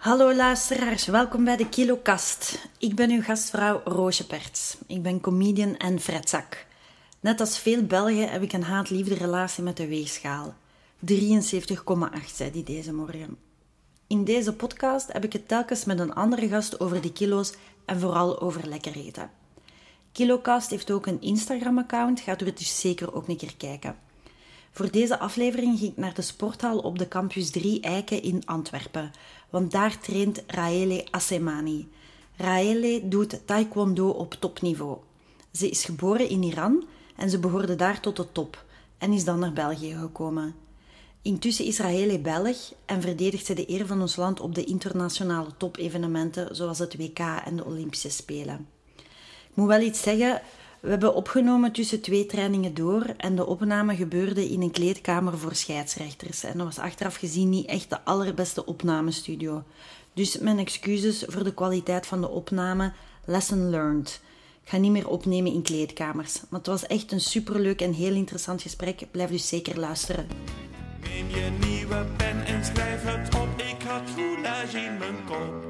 Hallo luisteraars, welkom bij de KiloKast. Ik ben uw gastvrouw Roosje Perts. Ik ben comedian en fretzak. Net als veel Belgen heb ik een haat-liefde relatie met de weegschaal. 73,8 zei die deze morgen. In deze podcast heb ik het telkens met een andere gast over de kilo's en vooral over lekker eten. KiloCast heeft ook een Instagram-account, gaat u het dus zeker ook een keer kijken. Voor deze aflevering ging ik naar de sporthal op de campus 3 Eiken in Antwerpen, want daar traint Raele Assemani. Raele doet taekwondo op topniveau. Ze is geboren in Iran en ze behoorde daar tot de top en is dan naar België gekomen. Intussen is Raele Belg en verdedigt ze de eer van ons land op de internationale topevenementen zoals het WK en de Olympische Spelen. Ik moet wel iets zeggen, we hebben opgenomen tussen twee trainingen door en de opname gebeurde in een kleedkamer voor scheidsrechters. En dat was achteraf gezien niet echt de allerbeste opnamestudio. Dus mijn excuses voor de kwaliteit van de opname. Lesson learned. Ik ga niet meer opnemen in kleedkamers. Maar het was echt een superleuk en heel interessant gesprek. Blijf dus zeker luisteren. Neem je nieuwe pen en schrijf het op. Ik had roulage in mijn kop.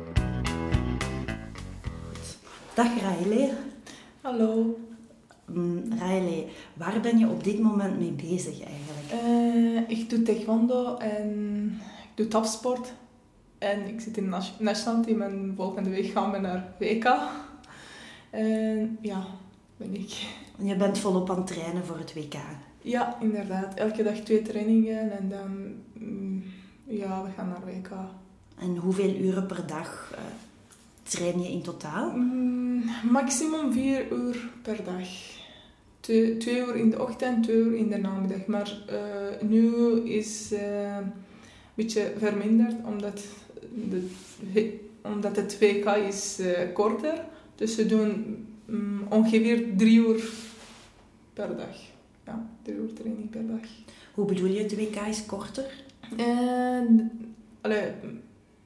Dag Riley. Hallo. Mm, Riley, waar ben je op dit moment mee bezig eigenlijk? Eh, ik doe taekwondo en ik doe topsport. En ik zit in het nationaal team en volgende week gaan we naar WK. En ja, ben ik. Je bent volop aan het trainen voor het WK. Ja, inderdaad. Elke dag twee trainingen en dan... mm, ja, we gaan naar WK. En hoeveel uren per dag eh, train je in totaal? Mm, maximum vier uur per dag. Twee, twee uur in de ochtend, twee uur in de namiddag. Maar eh, nu is eh, een beetje verminderd omdat, de, omdat het WK is eh, korter. Dus we doen mm, ongeveer drie uur per dag. Ja, drie uur training per dag. Hoe bedoel je, het WK is korter? En, allee,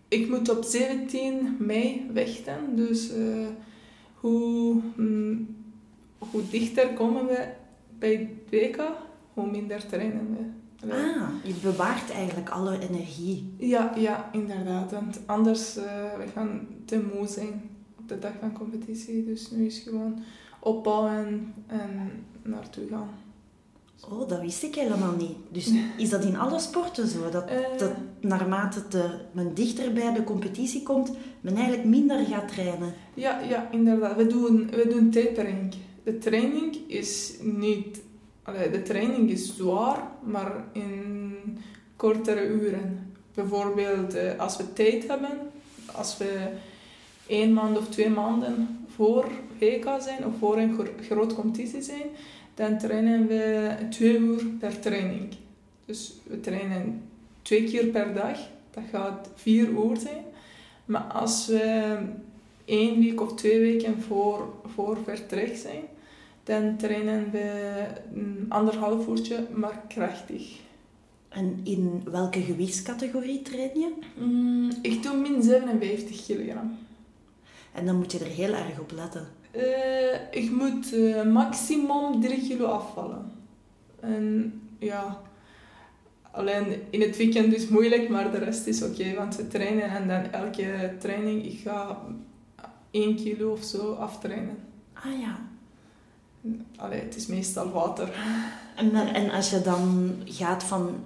ik moet op 17 mei vechten, dus hoe, mm, hoe dichter komen we bij het WK, hoe minder trainen we. Ah, je bewaart eigenlijk alle energie. Ja, ja, inderdaad, want anders uh, we gaan te moe zijn op de dag van competitie. Dus nu is gewoon opbouwen en naartoe gaan. Oh, dat wist ik helemaal niet. Dus is dat in alle sporten zo? Dat, Eh. dat naarmate eh, men dichter bij de competitie komt, men eigenlijk minder gaat trainen? Ja, ja, inderdaad. We doen, we doen tapering. De training is niet... Allee, de training is zwaar, maar in kortere uren. Bijvoorbeeld eh, als we tijd hebben, als we één maand of twee maanden voor WK zijn of voor een gro- grote competitie zijn, dan trainen we twee uur per training. Dus we trainen twee keer per dag. Dat gaat vier uur zijn. Maar als we één week of twee weken voor, voor vertrek zijn, dan trainen we een anderhalf uurtje, maar krachtig. En in welke gewichtscategorie train je? Mm, ik doe min 57 kilogram. En dan moet je er heel erg op letten. Eh, ik moet eh, maximum 3 kilo afvallen. En ja, alleen in het weekend is moeilijk, maar de rest is oké, want we trainen en dan elke training, ik ga 1 kilo of zo aftrainen. Ah ja. Allee, het is meestal water. En, maar- en als je dan gaat van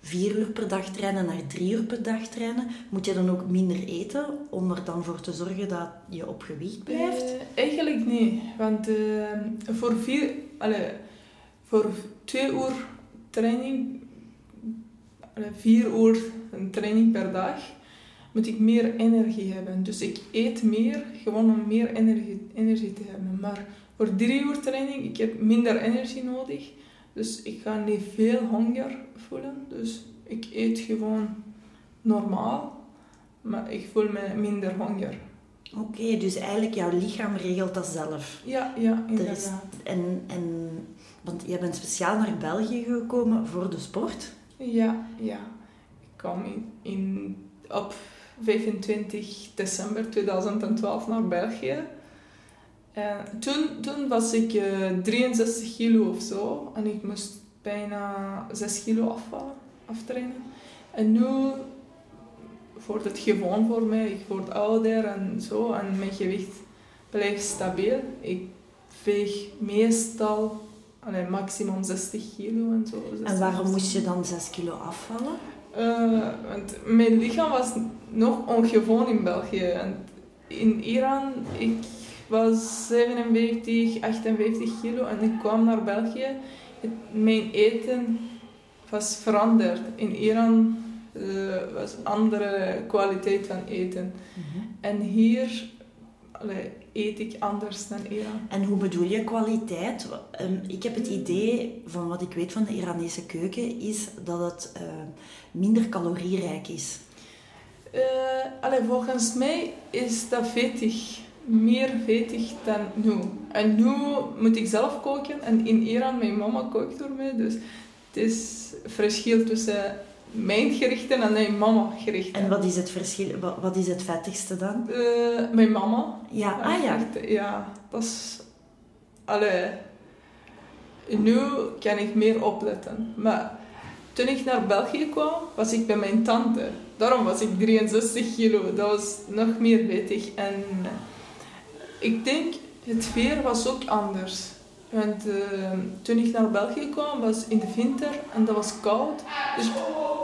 vier uur per dag trainen naar drie uur per dag trainen, moet je dan ook minder eten om er dan voor te zorgen dat je op gewicht blijft? Eh, eigenlijk niet, want eh, voor, vier, allee, voor twee uur training, allee, vier uur een training per dag, moet ik meer energie hebben. Dus ik eet meer, gewoon om meer energie, energie te hebben. Maar voor drie uur training, ik heb minder energie nodig. Dus ik ga niet veel honger voelen. Dus ik eet gewoon normaal, maar ik voel me minder honger. Oké, dus eigenlijk jouw lichaam regelt dat zelf. Ja, ja, Er is, inderdaad. en, en, want jij bent speciaal naar België gekomen voor de sport. Ja, ja. Ik kwam in, in, op 25 december 2012 naar België. En toen, toen was ik eh, 63 kilo of zo. En ik moest bijna 6 kilo afvallen, aftrainen. En nu wordt het gewoon voor mij. Ik word ouder en zo. En mijn gewicht blijft stabiel. Ik weeg meestal allee, maximum 60 kilo en zo. En 60, waarom moest je dan 6 kilo afvallen? Eh, want mijn lichaam was nog ongewoon in België. En in Iran, ik was 57, 58 kilo en ik kwam naar België. Het- mijn eten was veranderd. In Iran eh, was andere kwaliteit van eten. En hier allee, eet ik anders dan Iran. En hoe bedoel je kwaliteit? Ehm, Ik heb het idee, van wat ik weet van de Iranese keuken, is dat het eh, minder calorierijk is. Allee, volgens mij is dat vettig. Meer vettig dan nu. En nu moet ik zelf koken. En in Iran, mijn mama kookt voor mij. Dus het is verschil tussen mijn gerichten en mijn mama gerichten. En wat is het verschil? Wat, is het vettigste dan? Eh, mijn mama. Ja, ah ja. Echt, ja, dat is... Allee. Nu kan ik meer opletten. Maar toen ik naar België kwam, was ik bij mijn tante. Daarom was ik 63 kilo. Dat was nog meer vettig. En ik denk, het weer was ook anders. Want eh, toen ik naar België kwam, was in de winter en dat was koud. Dus,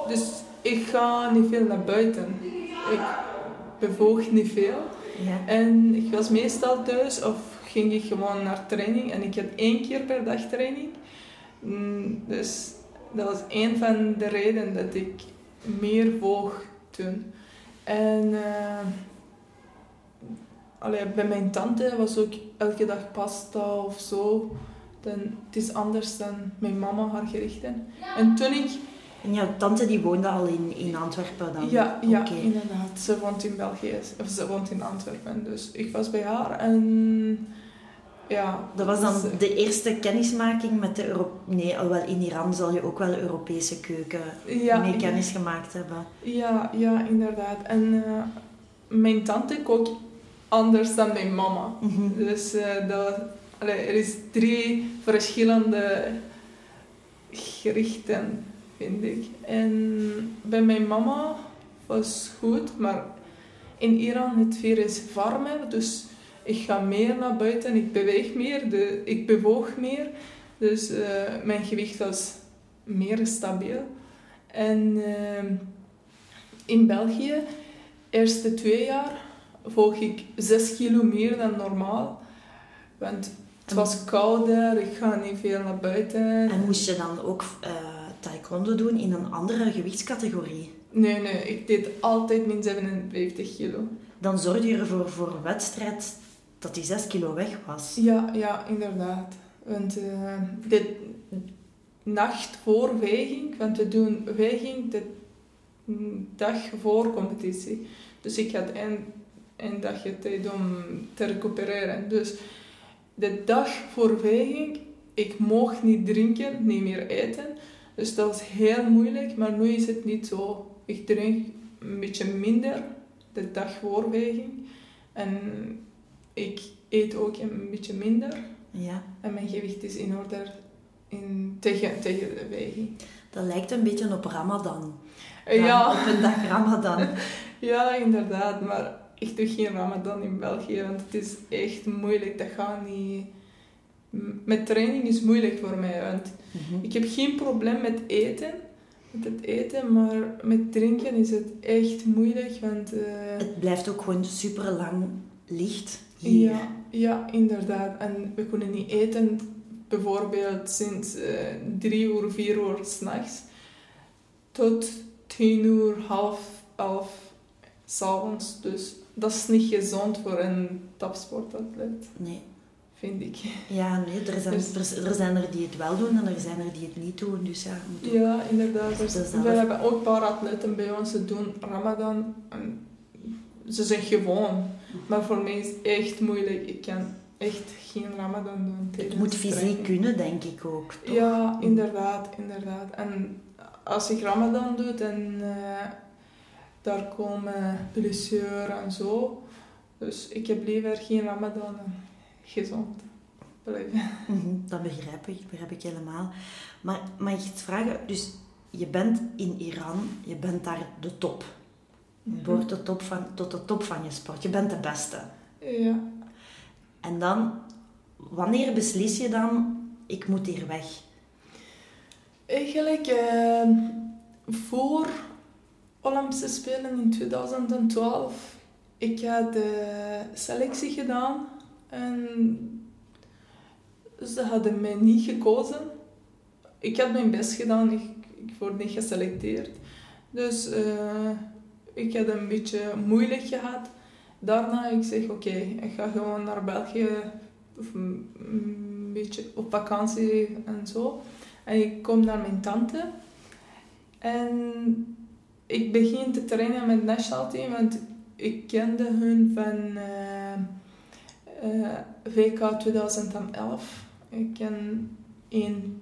dus ik ga niet veel naar buiten. Ik bewoog niet veel. ja. En ik was meestal thuis of ging ik gewoon naar training. En ik had één keer per dag training. Mm, Dus dat was een van de redenen dat ik meer woog toen. En eh, allee, bij mijn tante was ook elke dag pasta of zo. Dan, het is anders dan mijn mama haar gerichten. En toen ik En jouw tante die woonde al in, in Antwerpen dan? ja, ja inderdaad. Ze woont in België, of ze woont in Antwerpen. Dus ik was bij haar en ja. Dat was dan dus, de eerste kennismaking met de Euro Nee, alhoewel in Iran zal je ook wel Europese keuken ja, mee kennis gemaakt hebben. Ja, ja, inderdaad. En eh, mijn tante kookt anders dan mijn mama. Mhm. Dus eh, dat, allee, er is drie verschillende gerichten, vind ik. En bij mijn mama was goed, maar in Iran het weer is warmer, dus ik ga meer naar buiten, ik beweeg meer, de, ik bewoog meer. Dus eh, mijn gewicht was meer stabiel. En eh, in België, eerste twee jaar, woog ik 6 kilo meer dan normaal. Want het was kouder, ik ga niet veel naar buiten. En moest je dan ook eh, taekwondo doen in een andere gewichtscategorie? Nee, nee, ik deed altijd min 57 kilo. Dan zorgde je ervoor voor een wedstrijd dat die 6 kilo weg was. Ja, ja, inderdaad. Want eh, de nacht voor weging, want we doen weging de dag voor competitie. Dus ik had één, één dagje tijd om te recupereren. Dus de dag voor weging, ik mocht niet drinken, niet meer eten. Dus dat was heel moeilijk, maar nu is het niet zo. Ik drink een beetje minder de dag voor weging. En ik eet ook een beetje minder. Ja, En mijn gewicht is in orde in, tegen, tegen de weging. dat lijkt een beetje op Ramadan. Eh, Dan Ja, Op een dag Ramadan. ja, inderdaad. Maar ik doe geen ramadan in België, want het is echt moeilijk. Dat gaat niet... Met training is moeilijk voor mij, want Mhm. ik heb geen probleem met eten. Met het eten, maar met drinken is het echt moeilijk, want... eh, Het blijft ook gewoon super lang licht hier. Ja, ja, inderdaad. En we kunnen niet eten, bijvoorbeeld sinds eh, drie uur, vier uur s'nachts tot tien uur, half elf s'avonds. Dus dat is niet gezond voor een topsportatleet, Nee. vind ik. Ja, nee, er zijn, Dus- er, er zijn er die het wel doen en er zijn er die het niet doen. Dus ja, ook- Ja, inderdaad. Dus zelf- we hebben ook een paar atleten bij ons, ze doen Ramadan. En ze zijn gewoon. Maar voor mij is het echt moeilijk. Ik kan echt geen Ramadan doen. het moet fysiek training. kunnen, denk ik ook. Toch? Ja, inderdaad, inderdaad. En als ik Ramadan doe, dan eh, daar komen blessures en zo. Dus ik heb liever geen Ramadan gezond blijven. Mhm, dat begrijp ik, begrijp ik helemaal. Maar mag ik iets vragen? Dus je bent in Iran, je bent daar de top. Je behoort tot, top van, tot de top van je sport. Je bent de beste. Ja. En dan, wanneer beslis je dan, ik moet hier weg? Eigenlijk eh, voor Olympische Spelen in 2012, ik had de selectie gedaan en ze hadden mij niet gekozen. Ik had mijn best gedaan, ik, ik word niet geselecteerd. Dus eh, ik had een beetje moeilijk gehad. Daarna ik zeg oké, ik ga gewoon naar België of een een beetje op vakantie en zo. En ik kom naar mijn tante. En ik begin te trainen met het nationaal team, want ik kende hun van eh, eh, WK 2011. Ik ken een,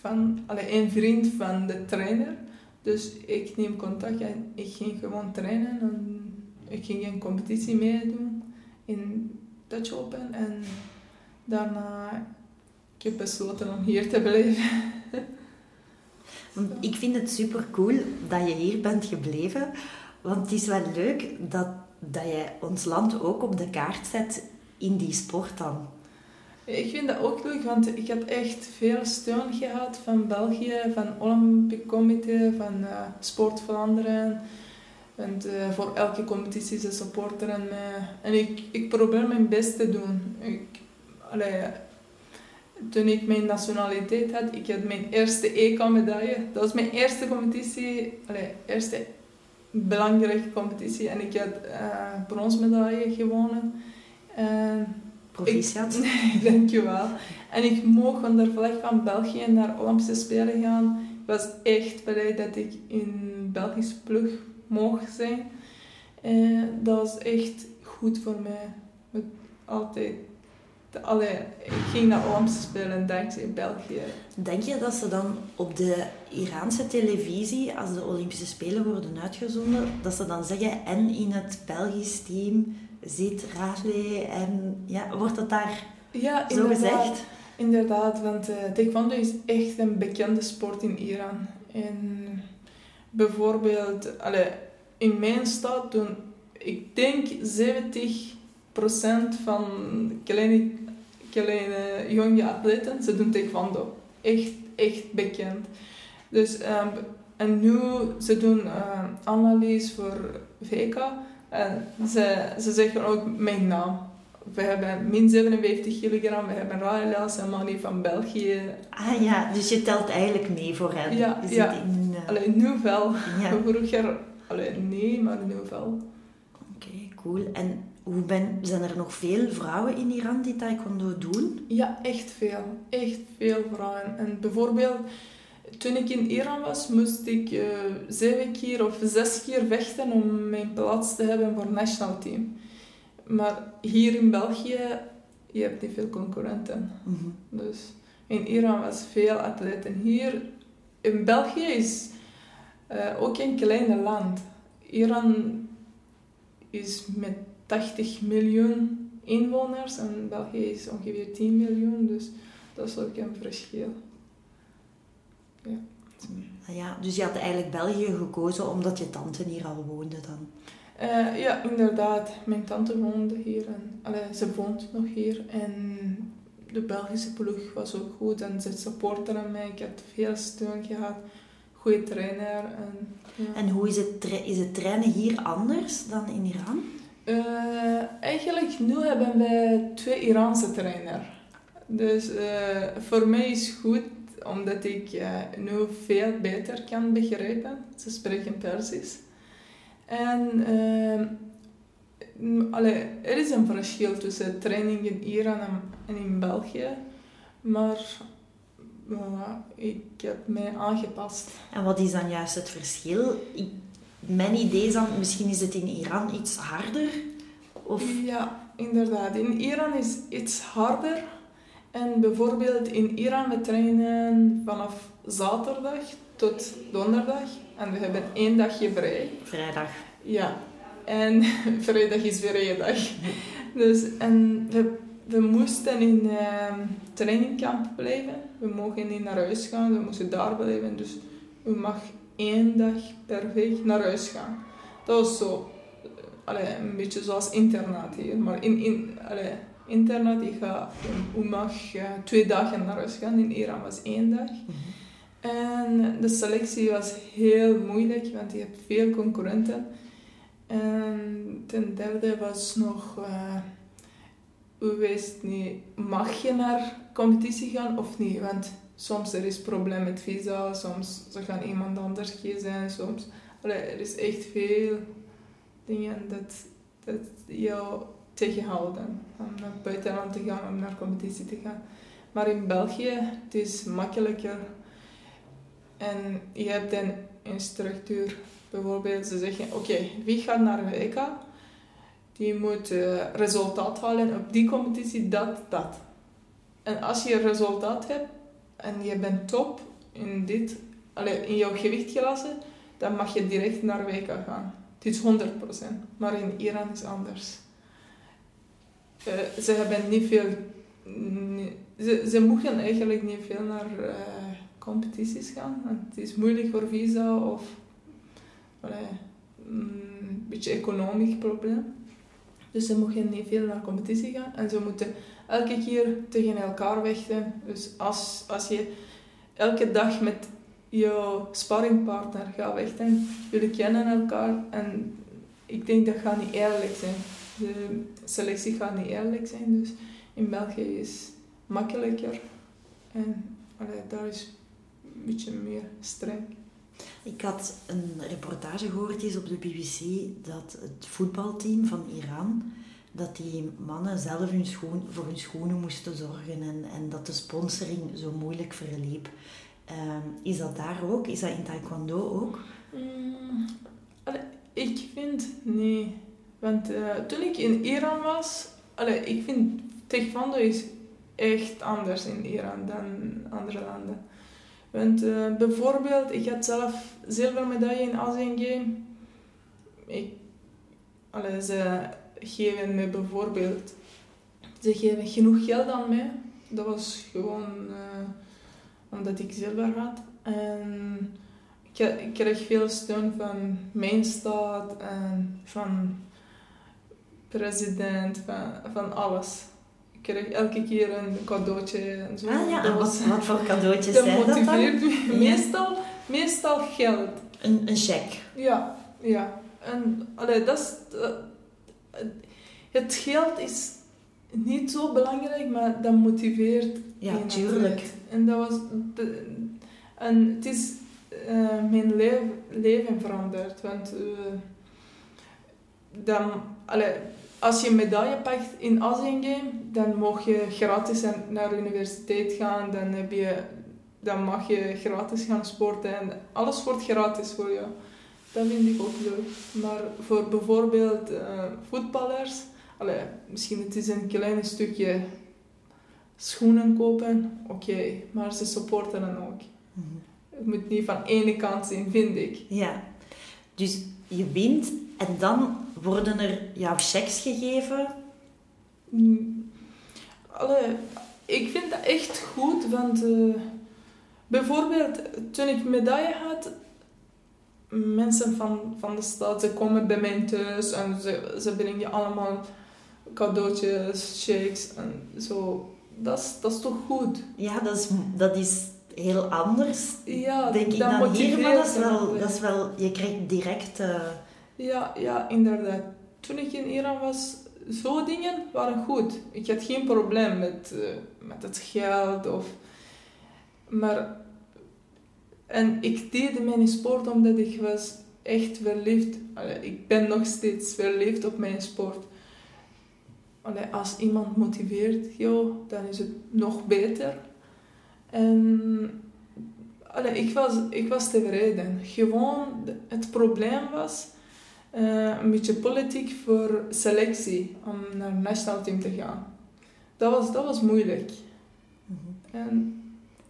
van, een vriend van de trainer. Dus ik neem contact en ik ging gewoon trainen. En ik ging een competitie meedoen in Dutch Open. En daarna ik heb besloten om hier te blijven. Ik vind het super cool dat je hier bent gebleven. Want het is wel leuk dat, dat je ons land ook op de kaart zet in die sport dan. Ik vind dat ook leuk, want ik heb echt veel steun gehad van België, van Olympic Comité, van uh, Sport Vlaanderen. En uh, voor elke competitie ze supporteren mij. En ik, ik probeer mijn best te doen. Ik, toen ik mijn nationaliteit had, ik had mijn eerste EK-medaille. Dat was mijn eerste competitie, allee, eerste belangrijke competitie. En ik had uh, bronsmedaille gewonnen. En Proficiat. Ik, dankjewel. En ik mocht de vlag van België naar Olympische Spelen gaan. Ik was echt blij dat ik in Belgisch ploeg mocht zijn. En dat was echt goed voor mij. Met altijd Allee, ik ging naar Olympische Spelen dankzij België. Denk je dat ze dan op de Iraanse televisie, als de Olympische Spelen worden uitgezonden, dat ze dan zeggen, en in het Belgisch team zit Rale en ja, wordt dat daar ja, zo gezegd? Inderdaad, want uh, taekwondo is echt een bekende sport in Iran. En bijvoorbeeld, allee, in mijn stad doen, ik denk 70% van kleine, kleine jonge atleten, ze doen taekwondo. Echt, echt bekend. Dus, um, en nu, ze doen uh, analyse voor VK. En ze, ze zeggen ook mijn naam. We hebben min 57 kilogram, we hebben Raelas en Mani van België. Ah ja, dus je telt eigenlijk mee voor hen. Ja, ja. In, uh... Alleen nu wel. Ja. Vroeger, alleen nee, maar nu wel. Oké, okay, cool. En hoe ben, zijn er nog veel vrouwen in Iran die taekwondo doen? Ja, echt veel. Echt veel vrouwen. En bijvoorbeeld, toen ik in Iran was, moest ik uh, zeven keer of zes keer vechten om mijn plaats te hebben voor het nationaal team. Maar hier in België, je hebt niet veel concurrenten. Mm -hmm. Dus in Iran was veel atleten. Hier in België is uh, ook een klein land. Iran is met 80 miljoen inwoners en België is ongeveer 10 miljoen, dus dat is ook een verschil. Ja. Ja, dus je had eigenlijk België gekozen omdat je tante hier al woonde dan? Uh, ja, inderdaad. Mijn tante woonde hier en allee, ze woont nog hier. En de Belgische ploeg was ook goed en ze supporteren mij. Ik heb veel steun gehad. Goede trainer. En, ja. en hoe is het, is het trainen hier anders dan in Iran? Uh, eigenlijk nu hebben we twee Iraanse trainers. Dus uh, voor mij is goed omdat ik uh, nu veel beter kan begrijpen. Ze spreken Persisch. En allee, er is een verschil tussen training in Iran en in België. Maar ik heb mij aangepast. En wat is dan juist het verschil? Ik mijn idee is dan, misschien is het in Iran iets harder? Of... Ja, inderdaad. In Iran is iets harder. En bijvoorbeeld in Iran, we trainen vanaf zaterdag tot donderdag. En we hebben één dagje vrij. Vrijdag. Ja. En vrijdag is weer één dag. Dus, en we, we moesten in uh, trainingkamp blijven. We mogen niet naar huis gaan, we moesten daar blijven. Dus we mag één dag per week naar huis gaan. Dat was zo. Allee, een beetje zoals internaat hier. Maar in, in allee, internaat, je, gaat, je mag twee dagen naar huis gaan. In Iran was één dag. En de selectie was heel moeilijk, want je hebt veel concurrenten. En ten derde was nog, eh u wist niet, mag je naar competitie gaan of niet? Want soms er is probleem met visa, soms ze gaan iemand anders kiezen, soms... Allee, er is echt veel dingen dat, dat jou tegenhouden om naar het buitenland te gaan, om naar competitie te gaan. Maar in België, het is makkelijker. En je hebt een, structuur. Bijvoorbeeld, ze zeggen, oké, wie gaat naar een WK? Die moet eh, resultaat halen op die competitie, dat, dat. En als je resultaat hebt en je bent top in, dit, allee, in jouw gewichtklasse, dan mag je direct naar WK gaan. Het is 100%. Maar in Iran is anders. Eh, ze hebben niet veel... ze, ze mogen eigenlijk niet veel naar eh, competities gaan. Het is moeilijk voor visa of... allee, mm, een beetje economisch probleem. Dus ze mogen niet veel naar competitie gaan. En ze moeten elke keer tegen elkaar vechten. Dus als, als je elke dag met jouw sparringpartner gaat vechten, jullie kennen elkaar. En ik denk dat gaat niet eerlijk zijn. De selectie gaat niet eerlijk zijn. Dus in België is makkelijker. En allee, daar is een beetje meer streng. Ik had een reportage gehoord eens op de BBC dat het voetbalteam van Iran, dat die mannen zelf hun schoen, voor hun schoenen moesten zorgen en, en dat de sponsoring zo moeilijk verliep. Ehm, is dat daar ook? Is dat in taekwondo ook? Mm, ik vind nee. Want eh, toen ik in Iran was, allee, ik vind taekwondo is echt anders in Iran dan andere landen. Want eh, bijvoorbeeld, ik had zelf zilvermedaille in Asian Game. Ik, ze geven me bijvoorbeeld, ze geven genoeg geld aan mij. Dat was gewoon eh, omdat ik zilver had. En ik, kreeg veel steun van mijn stad en van president, van, van alles. Kreeg elke keer een cadeautje en zo. Ah ja, en wat, wat voor cadeautjes dat zijn dat dan? motiveert me. Ja. Meestal, meestal geld. Een, een cheque. Ja, ja. En allee, dat is, dat- het geld is niet zo belangrijk, maar dat motiveert. Ja, tuurlijk. En dat was... de- en het is eh, mijn leven, leven veranderd. Want eh, dan, allee, als je een medaille pakt in Asian Game, dan mag je gratis naar de universiteit gaan. Dan, heb je, dan mag je gratis gaan sporten. En alles wordt gratis voor jou. Dat vind ik ook leuk. Maar voor bijvoorbeeld eh, voetballers, allee, misschien het is een klein stukje schoenen kopen, oké, maar ze supporten dan ook. Mhm. Het moet niet van ene kant zijn, vind ik. Ja, dus je wint en dan worden er jouw checks gegeven. Mm, Allee, ik vind dat echt goed, want eh, bijvoorbeeld toen ik medaille had, mensen van, van de stad, ze komen bij mij thuis en ze, ze brengen allemaal cadeautjes, shakes en zo. Dat is, dat is toch goed? Ja, dat is, dat is heel anders, Ja, denk ik, dan hier. Maar dat is, wel, dat is wel... Je krijgt direct... eh, Ja, ja, inderdaad. Toen ik in Iran was, zo dingen waren goed. Ik had geen probleem met, eh, met het geld of... Maar... En ik deed mijn sport omdat ik was echt verliefd. Allee, ik ben nog steeds verliefd op mijn sport. Als iemand motiveert, joh, dan is het nog beter. En ik, was, ik was tevreden. Gewoon, het probleem was eh, een beetje politiek voor selectie om naar het nationaal team te gaan. Dat was, dat was moeilijk. mhm. En,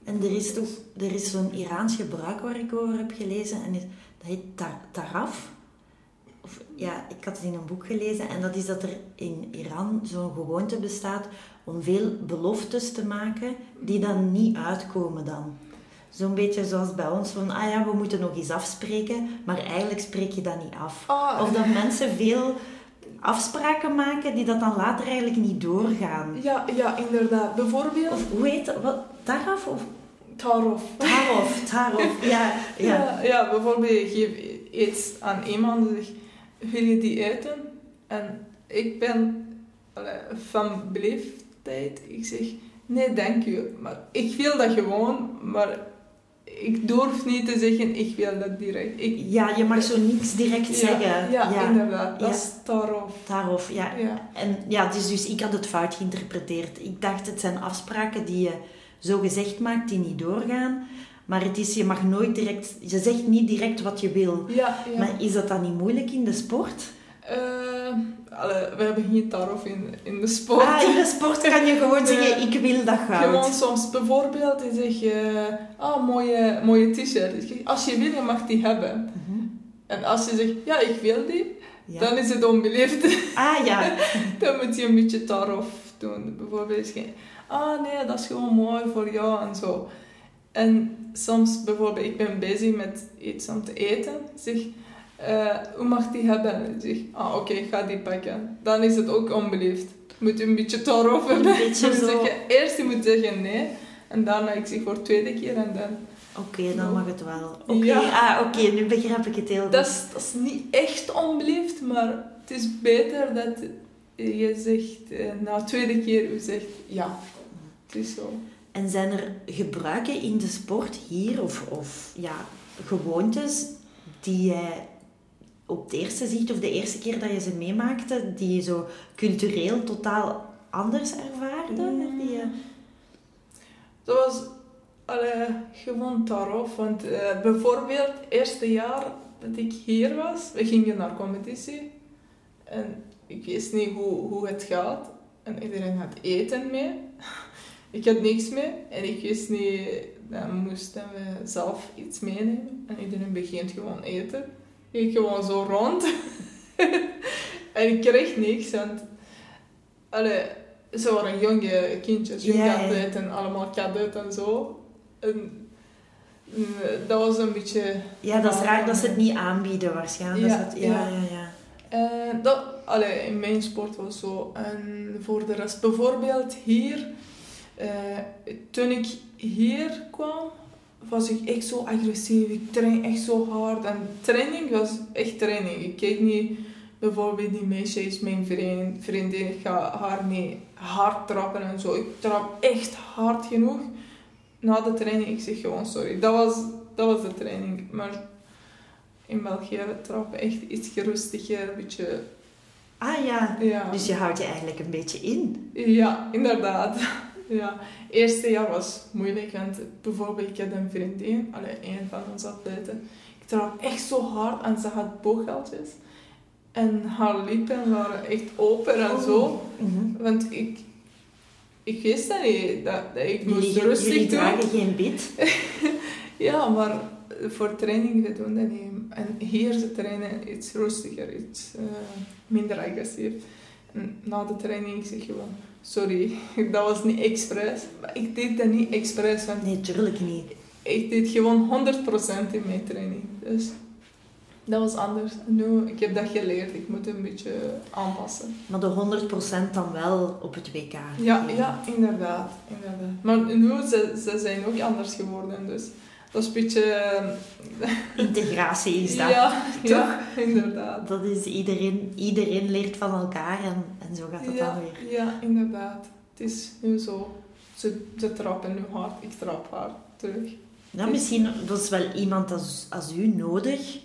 En er is, toch, er is zo'n Iraans gebruik waar ik over heb gelezen en is- dat heet ta- taraf. Of, ja, ik had het in een boek gelezen en dat is dat er in Iran zo'n gewoonte bestaat om veel beloftes te maken die dan niet uitkomen dan. Zo'n beetje zoals bij ons, van ah ja, we moeten nog eens afspreken, maar eigenlijk spreek je dat niet af. Ah, Of dat mensen veel afspraken maken die dat dan later eigenlijk niet doorgaan. Ja, ja, inderdaad. Bijvoorbeeld Of hoe heet dat? Wat? Taraf of Tarof. Tarov? Tarov, ja. ja. Ja, ja, bijvoorbeeld je geeft iets aan iemand en zegt, wil je die eten? En ik ben van beleefdheid. Ik zeg, nee, dank u. Maar ik wil dat gewoon, maar ik durf niet te zeggen, ik wil dat direct. Ik, Ja, je mag zo niks direct zeggen. Ja, ja, inderdaad. Dat Ja. is Tarof. Tarov, ja. Ja. En ja, dus, dus ik had het fout geïnterpreteerd. Ik dacht, het zijn afspraken die je zo gezegd maakt, die niet doorgaan. Maar het is, je mag nooit direct... Je zegt niet direct wat je wil. Ja, ja. Maar is dat dan niet moeilijk in de sport? Eh, allee, we hebben geen Tarof in, in de sport. Ah, in de sport kan je gewoon zeggen, ik wil dat goud. Gewoon soms bijvoorbeeld, je zegt, je, ah, mooie, mooie t-shirt. Zeg, Als je wil, je mag die hebben. Mhm. En als je zegt, ja, ik wil die, Ja. dan is het onbeleefd. Ah ja, dan moet je een beetje tarof doen. Bijvoorbeeld, ah nee, dat is gewoon mooi voor jou en zo. En soms bijvoorbeeld, ik ben bezig met iets om te eten. Zeg, eh, hoe mag die hebben? Ik zeg, ah oké, ik ga die pakken. Dan is het ook onbeleefd. Je moet een beetje tarof hebben. beetje Je moet zo. zeggen, eerst je moet zeggen nee. En daarna, ik zeg voor de tweede keer en dan... oké, dan mag het wel. Oké, Ja. ah, oké, nu begrijp ik het heel goed. Dat is, dat is niet echt onbeleefd, maar het is beter dat je zegt, eh, na de tweede keer, je zegt ja. Het is zo. En zijn er gebruiken in de sport hier, of, of ja, gewoontes, die jij op het eerste zicht, of de eerste keer dat je ze meemaakte, die je zo cultureel totaal anders ervaarde? Mm. Die je... Dat was allee, gewoon daarop. Want eh, bijvoorbeeld, het eerste jaar dat ik hier was, we gingen naar competitie. En ik wist niet hoe, hoe het gaat. En iedereen had eten mee. Ik had niks mee. En ik wist niet, dan moesten we zelf iets meenemen. En iedereen begint gewoon eten. Ik gewoon zo rond. en ik kreeg niks. Want, allee, ze waren jonge kindjes, jonge ja. atleten, allemaal cadet en zo. En, eh, dat was een beetje... Ja, dat is raar dat ze het niet aanbieden waarschijnlijk. Ja, dat ja, ja. ja, ja. Eh, dat, allee, in mijn sport was zo. En voor de rest, bijvoorbeeld hier, eh, toen ik hier kwam, was ik echt zo agressief. Ik train echt zo hard. En training was echt training. Ik keek niet bijvoorbeeld die meisjes, mijn vriend, vriendin, ik ga haar niet hard trappen en zo. Ik trap echt hard genoeg. Na de training, ik zeg gewoon sorry. Dat was, dat was de training. Maar in België trappen echt iets gerustiger, een beetje... Ah ja, Ja, dus je houdt je eigenlijk een beetje in. ja inderdaad. Ja, eerste jaar was moeilijk, want bijvoorbeeld ik had een vriendin, allee, een van onze atleten. Ik trap echt zo hard en ze had booghaltjes. En haar lippen waren echt open en zo. Mhm. Want ik, ik wist dat niet, dat, dat ik moest Jullie, rustig jullie dragen geen bit. Ja, maar voor training we doen dat niet. En hier ze trainen iets rustiger, iets eh, minder agressief. En na de training zeg je gewoon, sorry, dat was niet expres. Ik deed dat niet expres, Nee, tuurlijk niet. ik deed gewoon 100% in mijn training. Dus dat was anders. Nu, ik heb dat geleerd, ik moet een beetje aanpassen. Maar de 100% dan wel op het WK. Ja, ja inderdaad, inderdaad. Maar nu, ze, ze zijn ook anders geworden, dus dat is een beetje... eh, Integratie is dat. Ja, ja, inderdaad. Dat is iedereen, iedereen leert van elkaar en, en zo gaat het ja, dan weer. Ja, inderdaad. Het is nu zo. Ze, ze trappen nu hard, ik trap hard terug. Nou, misschien was wel iemand als, als u nodig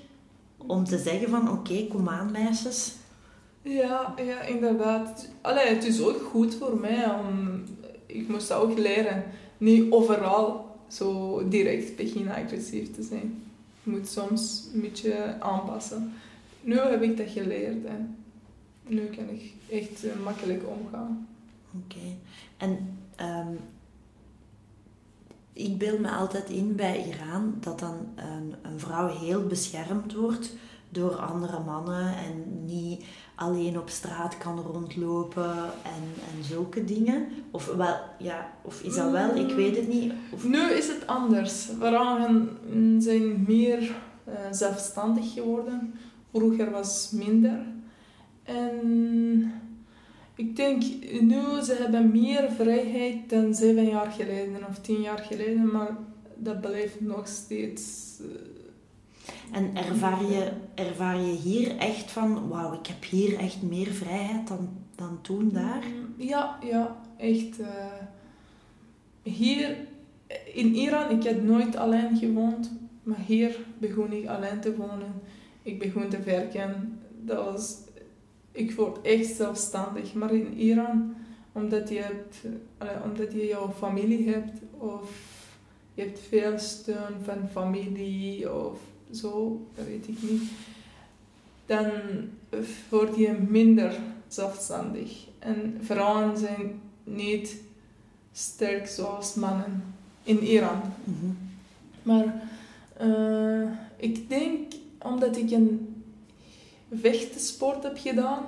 om te zeggen van oké, kom aan meisjes. Ja, ja, inderdaad. Allee, het is ook goed voor mij om... Ik moest dat ook leren. Niet overal zo direct beginnen agressief te zijn. Je moet soms een beetje aanpassen. Nu heb ik dat geleerd en nu kan ik echt eh, makkelijk omgaan. Oké. En ehm, ik beeld me altijd in bij Iran dat dan een, een vrouw heel beschermd wordt door andere mannen en niet alleen op straat kan rondlopen en, en zulke dingen? Of, wel, ja, of is dat wel? Ik weet het niet. Nu is het anders. Vrouwen zijn meer eh, zelfstandig geworden. Vroeger was minder. En ik denk nu ze hebben meer vrijheid dan zeven jaar geleden of tien jaar geleden, maar dat blijft nog steeds. eh, En ervaar je, ervaar je hier echt van, wauw, ik heb hier echt meer vrijheid dan, dan toen daar? Ja, ja, echt. eh, hier in Iran, ik heb nooit alleen gewoond, maar hier begon ik alleen te wonen. Ik begon te werken. Dat was, ik word echt zelfstandig. Maar in Iran, omdat je, hebt, allee, omdat je jouw familie hebt of je hebt veel steun van familie of zo, dat weet ik niet, dan word je minder zelfstandig. En vrouwen zijn niet sterk zoals mannen in Iran. Mhm. Maar eh, ik denk omdat ik een vechtsport heb gedaan,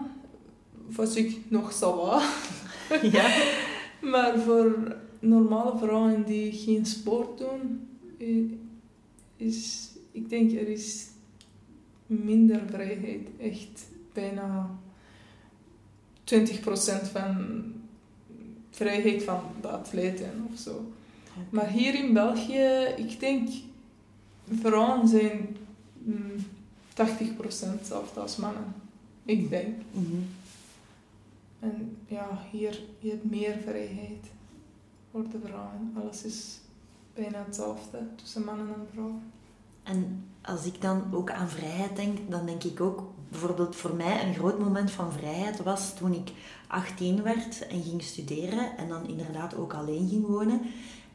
was ik nog sawa. Ja. Maar voor normale vrouwen die geen sport doen, eh, is, ik denk er is minder vrijheid. Echt bijna 20% van vrijheid van de atleten of zo. Maar hier in België, ik denk, vrouwen zijn mm, 80% hetzelfde als mannen. Ik denk. Mhm. En ja, hier je hebt meer vrijheid voor de vrouwen. Alles is bijna hetzelfde tussen mannen en vrouwen. En als ik dan ook aan vrijheid denk, dan denk ik ook, bijvoorbeeld voor mij een groot moment van vrijheid was toen ik 18 werd en ging studeren en dan inderdaad ook alleen ging wonen.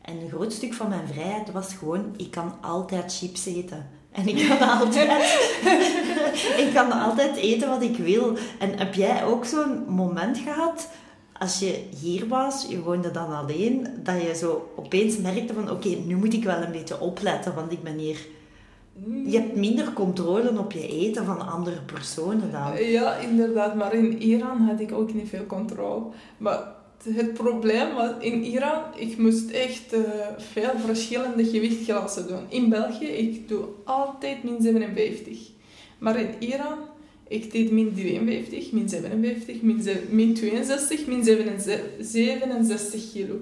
En een groot stuk van mijn vrijheid was gewoon, ik kan altijd chips eten. En ik kan altijd, ik kan altijd eten wat ik wil. En heb jij ook zo'n moment gehad, als je hier was, je woonde dan alleen, dat je zo opeens merkte van, oké, nu moet ik wel een beetje opletten, want ik ben hier... Je hebt minder controle op je eten van andere personen dan. Ja, inderdaad. Maar in Iran had ik ook niet veel controle. Maar het probleem was, in Iran, ik moest echt eh, veel verschillende gewichtklassen doen. In België, ik doe altijd min 57. Maar in Iran, ik deed min 53, min 57, min, min 62, min 67 kilo.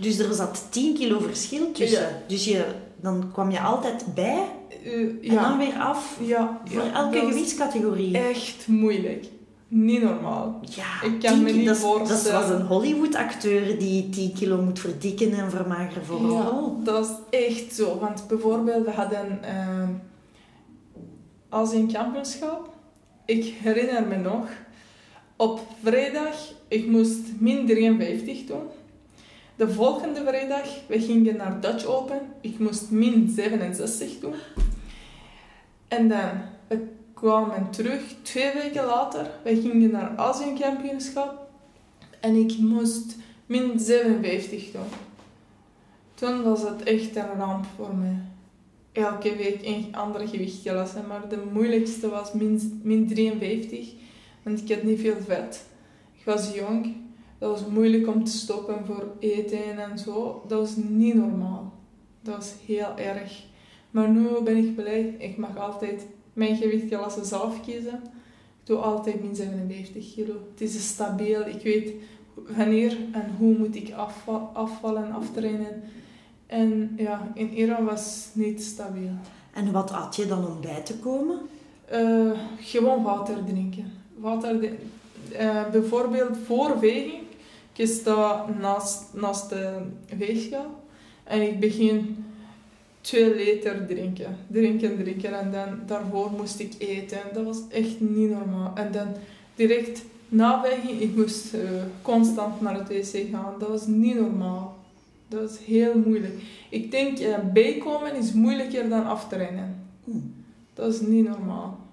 Dus er zat 10 kilo verschil tussen. Ja. Dus je, dan kwam je altijd bij Eh, en dan ja, weer af ja, voor ja, elke was gewichtscategorie. Echt moeilijk. Niet normaal. Ja, Ik kan 10 me niet dat, is- dat voorstellen. zoals een Hollywood-acteur die 10 kilo moet verdikken en vermageren voor een Ja, rol. dat is echt zo. Want bijvoorbeeld, we hadden uh, Azië kampioenschap. Ik herinner me nog. Op vrijdag, ik moest min 53 doen. De volgende vrijdag, we gingen naar Dutch Open. Ik moest min 67 doen. En dan, we kwamen terug twee weken later. We gingen naar Azië kampioenschap. En ik moest min 57 doen. Toen was het echt een ramp voor mij. Elke week een andere gewichtklasse, maar de moeilijkste was min, min 53, want ik had niet veel vet. Ik was jong, dat was moeilijk om te stoppen voor eten en zo. Dat was niet normaal. Dat was heel erg. Maar nu ben ik blij, ik mag altijd mijn gewichtklasse zelf kiezen. Ik doe altijd min 57 kilo. Het is stabiel, ik weet wanneer en hoe moet ik afva- afvallen, aftrainen. En ja, in Iran was het niet stabiel. En wat at je dan om bij te komen? Eh, gewoon water drinken. Water de- eh, bijvoorbeeld voor weging. Ik sta naast, naast de weegschaal en ik begin 2 liter drinken. Drinken, drinken en dan daarvoor moest ik eten. Dat was echt niet normaal. En dan direct na weging, ik moest eh, constant naar het wc gaan. Dat was niet normaal. Dat was heel moeilijk. Ik denk eh, bijkomen is moeilijker dan aftrainen. Hmm. Dat is niet normaal.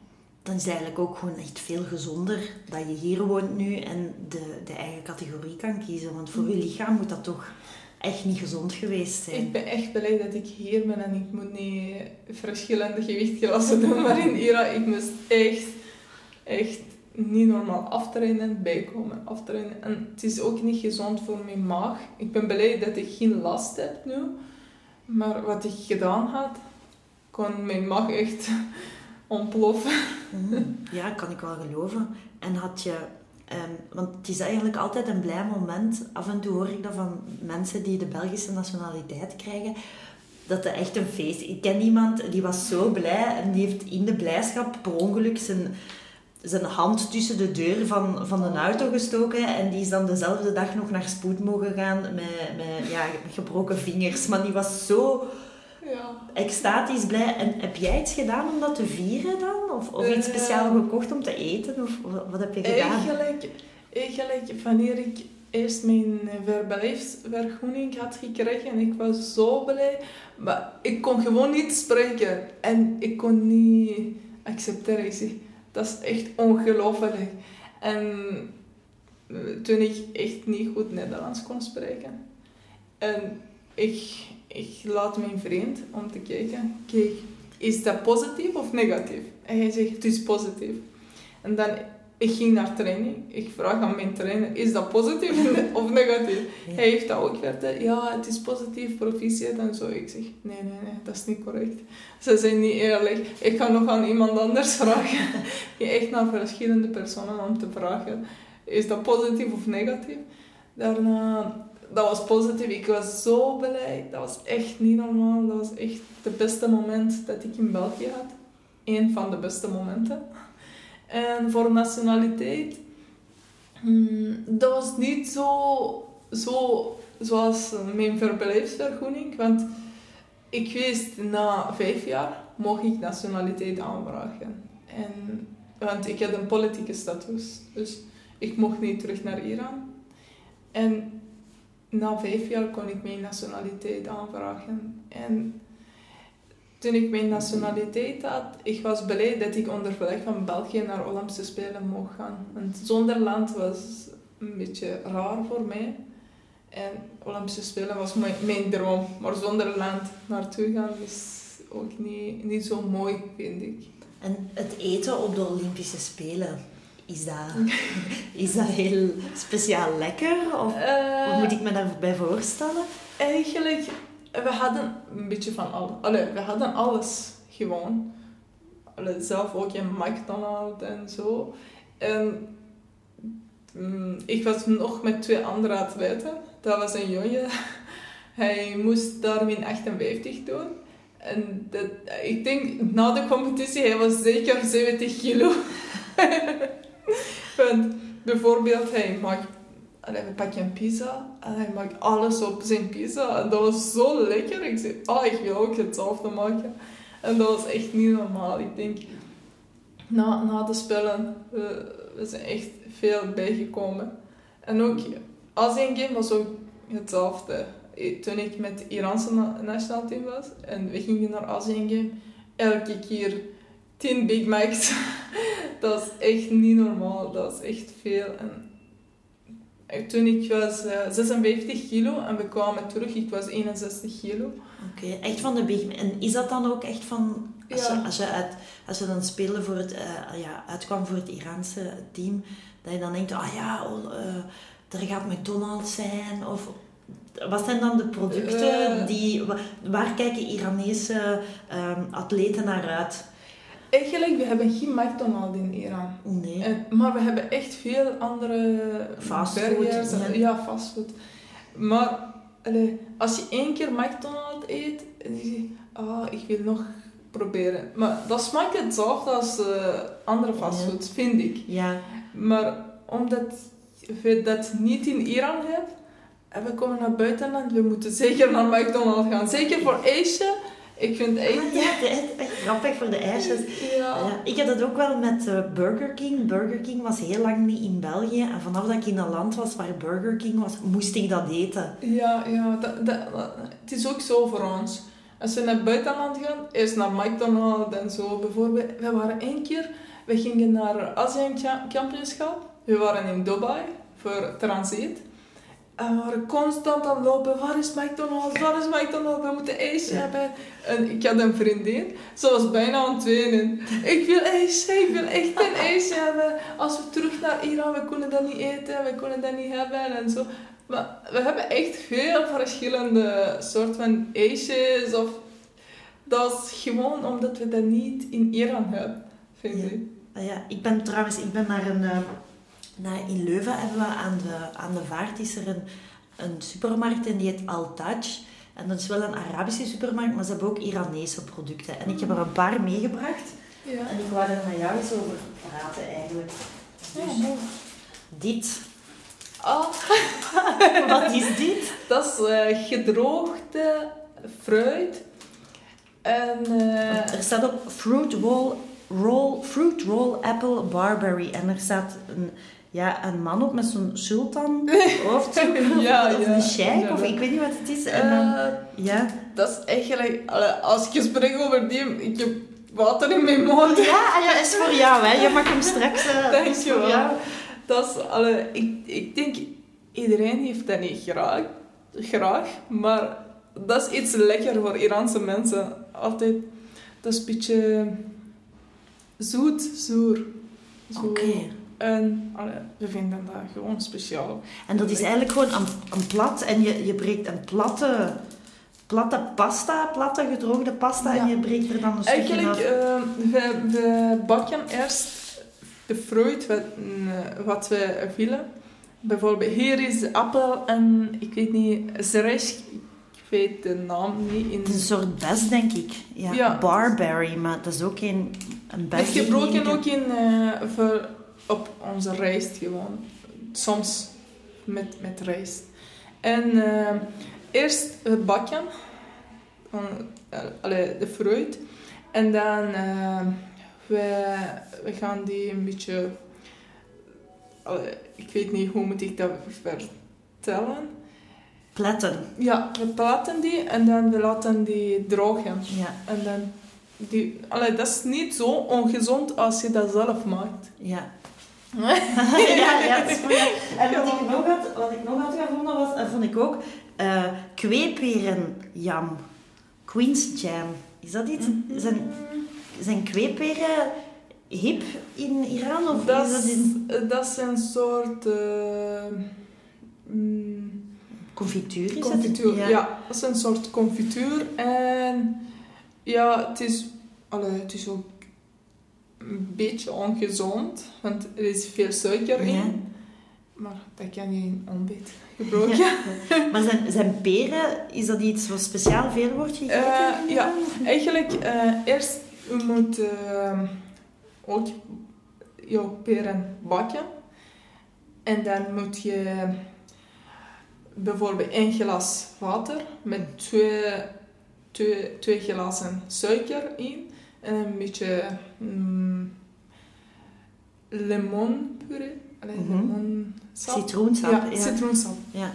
Dan is het eigenlijk ook gewoon echt veel gezonder dat je hier woont nu en de, de eigen categorie kan kiezen. Want voor je lichaam moet dat toch echt niet gezond geweest zijn. Ik ben echt blij dat ik hier ben en ik moet niet verschillende gewichtklassen doen. Maar in Irak, ik moest echt, echt niet normaal aftrainen, bijkomen, aftrainen. En het is ook niet gezond voor mijn maag. Ik ben blij dat ik geen last heb nu. Maar wat ik gedaan had, kon mijn maag echt ontploffen. Mhm. Ja, kan ik wel geloven. En had je... ehm, want het is eigenlijk altijd een blij moment. Af en toe hoor ik dat van mensen die de Belgische nationaliteit krijgen. Dat het echt een feest is. Ik ken iemand die was zo blij en die heeft in de blijdschap per ongeluk zijn, zijn hand tussen de deur van, van een auto gestoken. En die is dan dezelfde dag nog naar spoed mogen gaan met, met ja, gebroken vingers. Maar die was zo Ja. extatisch blij. En heb jij iets gedaan om dat te vieren dan? Of, of iets Eh, speciaal gekocht om te eten? Of wat heb je gedaan? Eigenlijk, eigenlijk, wanneer ik eerst mijn verblijfsvergunning had gekregen en ik was zo blij, maar ik kon gewoon niet spreken en ik kon niet accepteren. Ik zeg, dat is echt ongelooflijk. En eh, toen ik echt niet goed Nederlands kon spreken. En ik, ik laat mijn vriend om te kijken, kijk, is dat positief of negatief? En hij zegt, het is positief. En dan, ik ging naar training. Ik vraag aan mijn trainer, is dat positief of negatief? Ja. Hij heeft dat ook verteld. Ja, het is positief, proficiat en zo. Ik zeg, nee, nee, nee, dat is niet correct. Ze zijn niet eerlijk. Ik ga nog aan iemand anders vragen. Je echt naar verschillende personen om te vragen, is dat positief of negatief? Daarna, dat was positief. Ik was zo blij. Dat was echt niet normaal. Dat was echt het beste moment dat ik in België had. Eén van de beste momenten. En voor nationaliteit, hmm, dat was niet zo, zo zoals mijn verblijfsvergunning. Want ik wist, na vijf jaar mocht ik nationaliteit aanvragen. En, want ik had een politieke status. Dus ik mocht niet terug naar Iran. En na vijf jaar kon ik mijn nationaliteit aanvragen. En toen ik mijn nationaliteit had, ik was blij dat ik onder verleg van België naar Olympische Spelen mocht gaan. Zonder land was een beetje raar voor mij. En Olympische Spelen was mijn, mijn droom. Maar zonder land naartoe gaan is ook niet, niet zo mooi, vind ik. En het eten op de Olympische Spelen, is dat, is dat heel speciaal lekker? Of Eh, hoe moet ik me daarbij voorstellen? Eigenlijk, we hadden een beetje van alles. Allee, we hadden alles gewoon. Allee, zelf ook in McDonald's en zo. En mm, ik was nog met twee andere atleten. Dat was een jongen. Hij moest daar min 58 doen. En dat, ik denk, na de competitie, hij was zeker 70 kilo. Want bijvoorbeeld, hij maakt we pakken een pizza en hij maakt alles op zijn pizza. En dat was zo lekker. Ik zei, ah, ik wil ook hetzelfde maken. En dat was echt niet normaal. Ik denk, na, na de spellen, we, zijn echt veel bijgekomen. En ook, Asian Game was ook hetzelfde. Eh, Toen ik met het Iraanse na- nationaal team was en we gingen naar Asian Game, elke keer 10 Big Macs. dat is echt niet normaal. Dat is echt veel. En eh, toen ik was eh, 56 kilo en we kwamen terug, ik was 61 kilo. Oké, echt van de Mac. En is dat dan ook echt van... Als, Ja. je, als, je uit, als je dan speelde voor het, eh, ja, uitkwam voor het Iraanse team, dat je dan denkt, ah ja, oh, eh, er gaat McDonald's zijn, of... Wat zijn dan de producten Eh. die... wa- Waar kijken Iranese ehm, atleten naar uit? Eigenlijk, we hebben geen McDonald's in Iran. Nee. En, maar we hebben echt veel andere Fastfood, ja. fastfood. Maar allee, als je één keer McDonald's eet, en je zegt, ah, ik wil nog proberen. Maar dat smaakt hetzelfde als eh, andere fastfood, vind ik. Ja, Maar omdat we dat niet in Iran hebben, en we komen naar buitenland, we moeten zeker naar McDonald's gaan. Zeker voor ijsje. Ik vind Ah, echt... ja het is echt grappig voor de ijsjes. Ja. Ja, ik had het ook wel met eh, Burger King. Burger King was heel lang niet in België. En vanaf dat ik in een land was waar Burger King was, moest ik dat eten. Ja, ja dat, dat, het is ook zo voor ons. Als we naar het buitenland gaan, eerst naar McDonald's en zo. Bijvoorbeeld, we waren één keer, we gingen naar Cha- Kampioenschap. We waren in Dubai voor transit. En we waren constant aan het lopen. Waar is McDonald's? Waar is McDonald's? We moeten ijsje hebben. En ik had een vriendin. Ze was bijna aan het wenen. Ik wil ijsje. Ik wil echt een ijsje hebben. Als we terug naar Iran, we kunnen dat niet eten. We kunnen dat niet hebben. En zo. Maar we hebben echt veel verschillende soorten van ijsjes. Of, dat is gewoon omdat we dat niet in Iran hebben. Vind Ja. ik. Ah ja, ik ben trouwens, ik ben naar een, naar, in Leuven hebben we aan de, aan de vaart is er een, een supermarkt en die heet Al-Taj. En dat is wel een Arabische supermarkt, maar ze hebben ook Iranese producten. En ik heb er een paar meegebracht. Ja. En ik wou er met jou eens over praten eigenlijk. Ja, Dus mooi. dit. Ah, Wat is dit? dat is eh, gedroogde fruit. En eh, Er staat op fruit roll, roll, fruit roll apple barberry. En er staat een, ja, een man op met zo'n sultan hoofddoek. Ja, of ja, een sheik, of ik weet niet wat het is. En dan, eh, ja. dat is eigenlijk... als ik spreek over die, ik heb water in mijn mond. Ja, ah ja, is voor jou, hè. Je mag hem straks... eh, Dank is je voor wel. jou. Dat is, allee, ik, ik denk, iedereen heeft dat niet graag, graag, maar dat is iets lekker voor Iraanse mensen. Altijd, dat is een beetje zoet, zoer. Zo. Oké. En allee, we vinden dat gewoon speciaal. En dat is eigenlijk gewoon een, een plat... En je, je breekt een platte... Platte pasta, platte gedroogde pasta. Ja. En je breekt er dan een stukje Eigenlijk, eh, we, we bakken eerst de fruit wat, eh, wat we willen. Bijvoorbeeld, hier is appel en ik weet niet, zeresh, ik weet de naam niet. In, Het is een soort bes, denk ik. Ja, Ja. barberry, maar dat is ook geen een bes. Het gebroken ook in, eh, voor, op onze rijst gewoon. Soms met, met rijst. En eh, eerst we bakken van, eh, allee, de fruit. En dan eh, we, we gaan die een beetje... allee, ik weet niet hoe moet ik dat vertellen. Pletten, Ja, we platen die en dan we laten die drogen. ja. En dan... Die, allee, dat is niet zo ongezond als je dat zelf maakt. Ja. ja, ja, dat is voor jou. En wat ik nog had, wat ik nog had gevonden was, dat vond ik ook, eh kweeperenjam. Queen's jam. Is dat iets? Zijn, zijn kweeperen hip in Iran? Of Dat is dat is, in dat is een soort eh, mm, confituur? Is confituur. Dat? Ja. dat is een soort confituur. En ja, het is, allee, het is ook een beetje ongezond, want er is veel suiker in. Ja. Maar dat kan je in ontbijt gebruiken. Maar zijn, zijn peren, is dat iets wat speciaal veel wordt gegeten? Eh, ja. Eigenlijk, eh, eerst je moet eh, ook jouw peren bakken. En dan moet je bijvoorbeeld één glas water met twee, twee, twee glazen suiker in. En een beetje mm, lemonpuree. Allee, Mhm. lemonsap. Citroensap, Ja, ja. citroensap Ja.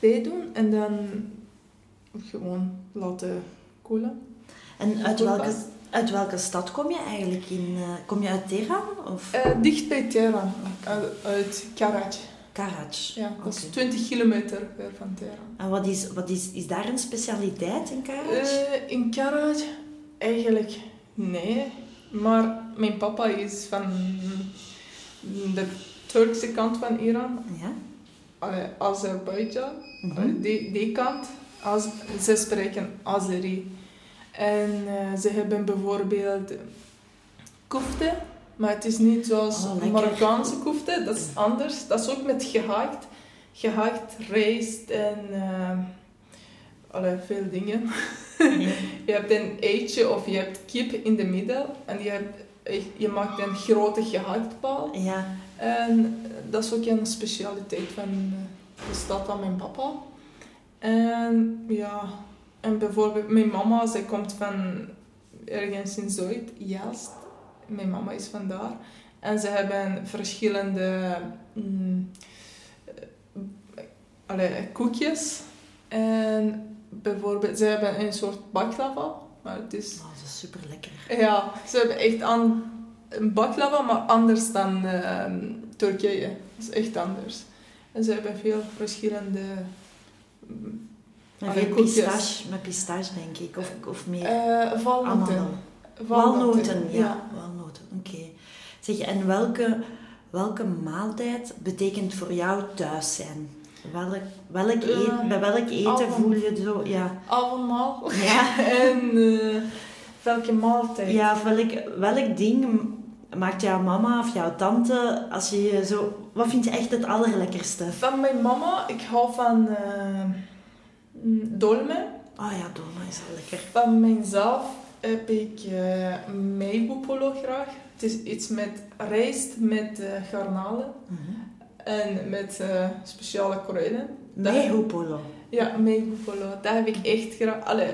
bij doen. En dan gewoon laten koelen. En uit welke, uit welke stad kom je eigenlijk in? eh, kom je uit Teheran of Eh, dicht bij Teheran, uit, Karaj. Karaj? Ja, dat is Oké. 20 kilometer ver van Teheran. En wat is, wat is, is daar een specialiteit in Karaj? Eh, in Karaj eigenlijk nee. Maar mijn papa is van de Turkse kant van Iran, ja? Allee, Azerbeidzjan. Mhm. Die, die kant. Az, ze spreken Azeri. En eh, ze hebben bijvoorbeeld kofte, maar het is niet zoals Oh. Marokkaanse kofte, dat is anders. Dat is ook met gehakt. Gehakt, rijst en allee, veel dingen. Je hebt een eitje of je hebt kip in de midden en je, hebt, je maakt een grote gehaktbal. ja. En dat is ook een specialiteit van eh, de stad van mijn papa. En ja, en bijvoorbeeld mijn mama, zij komt van ergens in Zuid, Jast. Mijn mama is van daar. En ze hebben verschillende mm, eh, allee, koekjes. En bijvoorbeeld, ze hebben een soort baklava. Maar het is Oh, dat is super lekker. ja, ze hebben echt aan een baklava, maar anders dan ehm, Turkije. Dat is echt anders. En ze hebben veel verschillende... Met veel pistache, met pistache denk ik, of, of meer amandel. Walnoten, Walnoten, ja. Walnoten, oké. Zeg, en welke, welke maaltijd betekent voor jou thuis zijn? Welk, welk eten, bij welk eten avond. voel je zo, ja. Allemaal. Ja, en eh, welke maaltijd? ja of welk, welk ding maakt jouw mama of jouw tante als je zo... Wat vind je echt het allerlekkerste? Van mijn mama, ik hou van eh, dolmen. Oh ja, dolma is wel lekker. Van mijzelf heb ik meibupolo graag. Het is iets met rijst, met garnalen Mhm. En met eh, speciale kruiden. Dat- Meihopolo. Ja, meibupolo. Dat heb ik echt graag. Allee,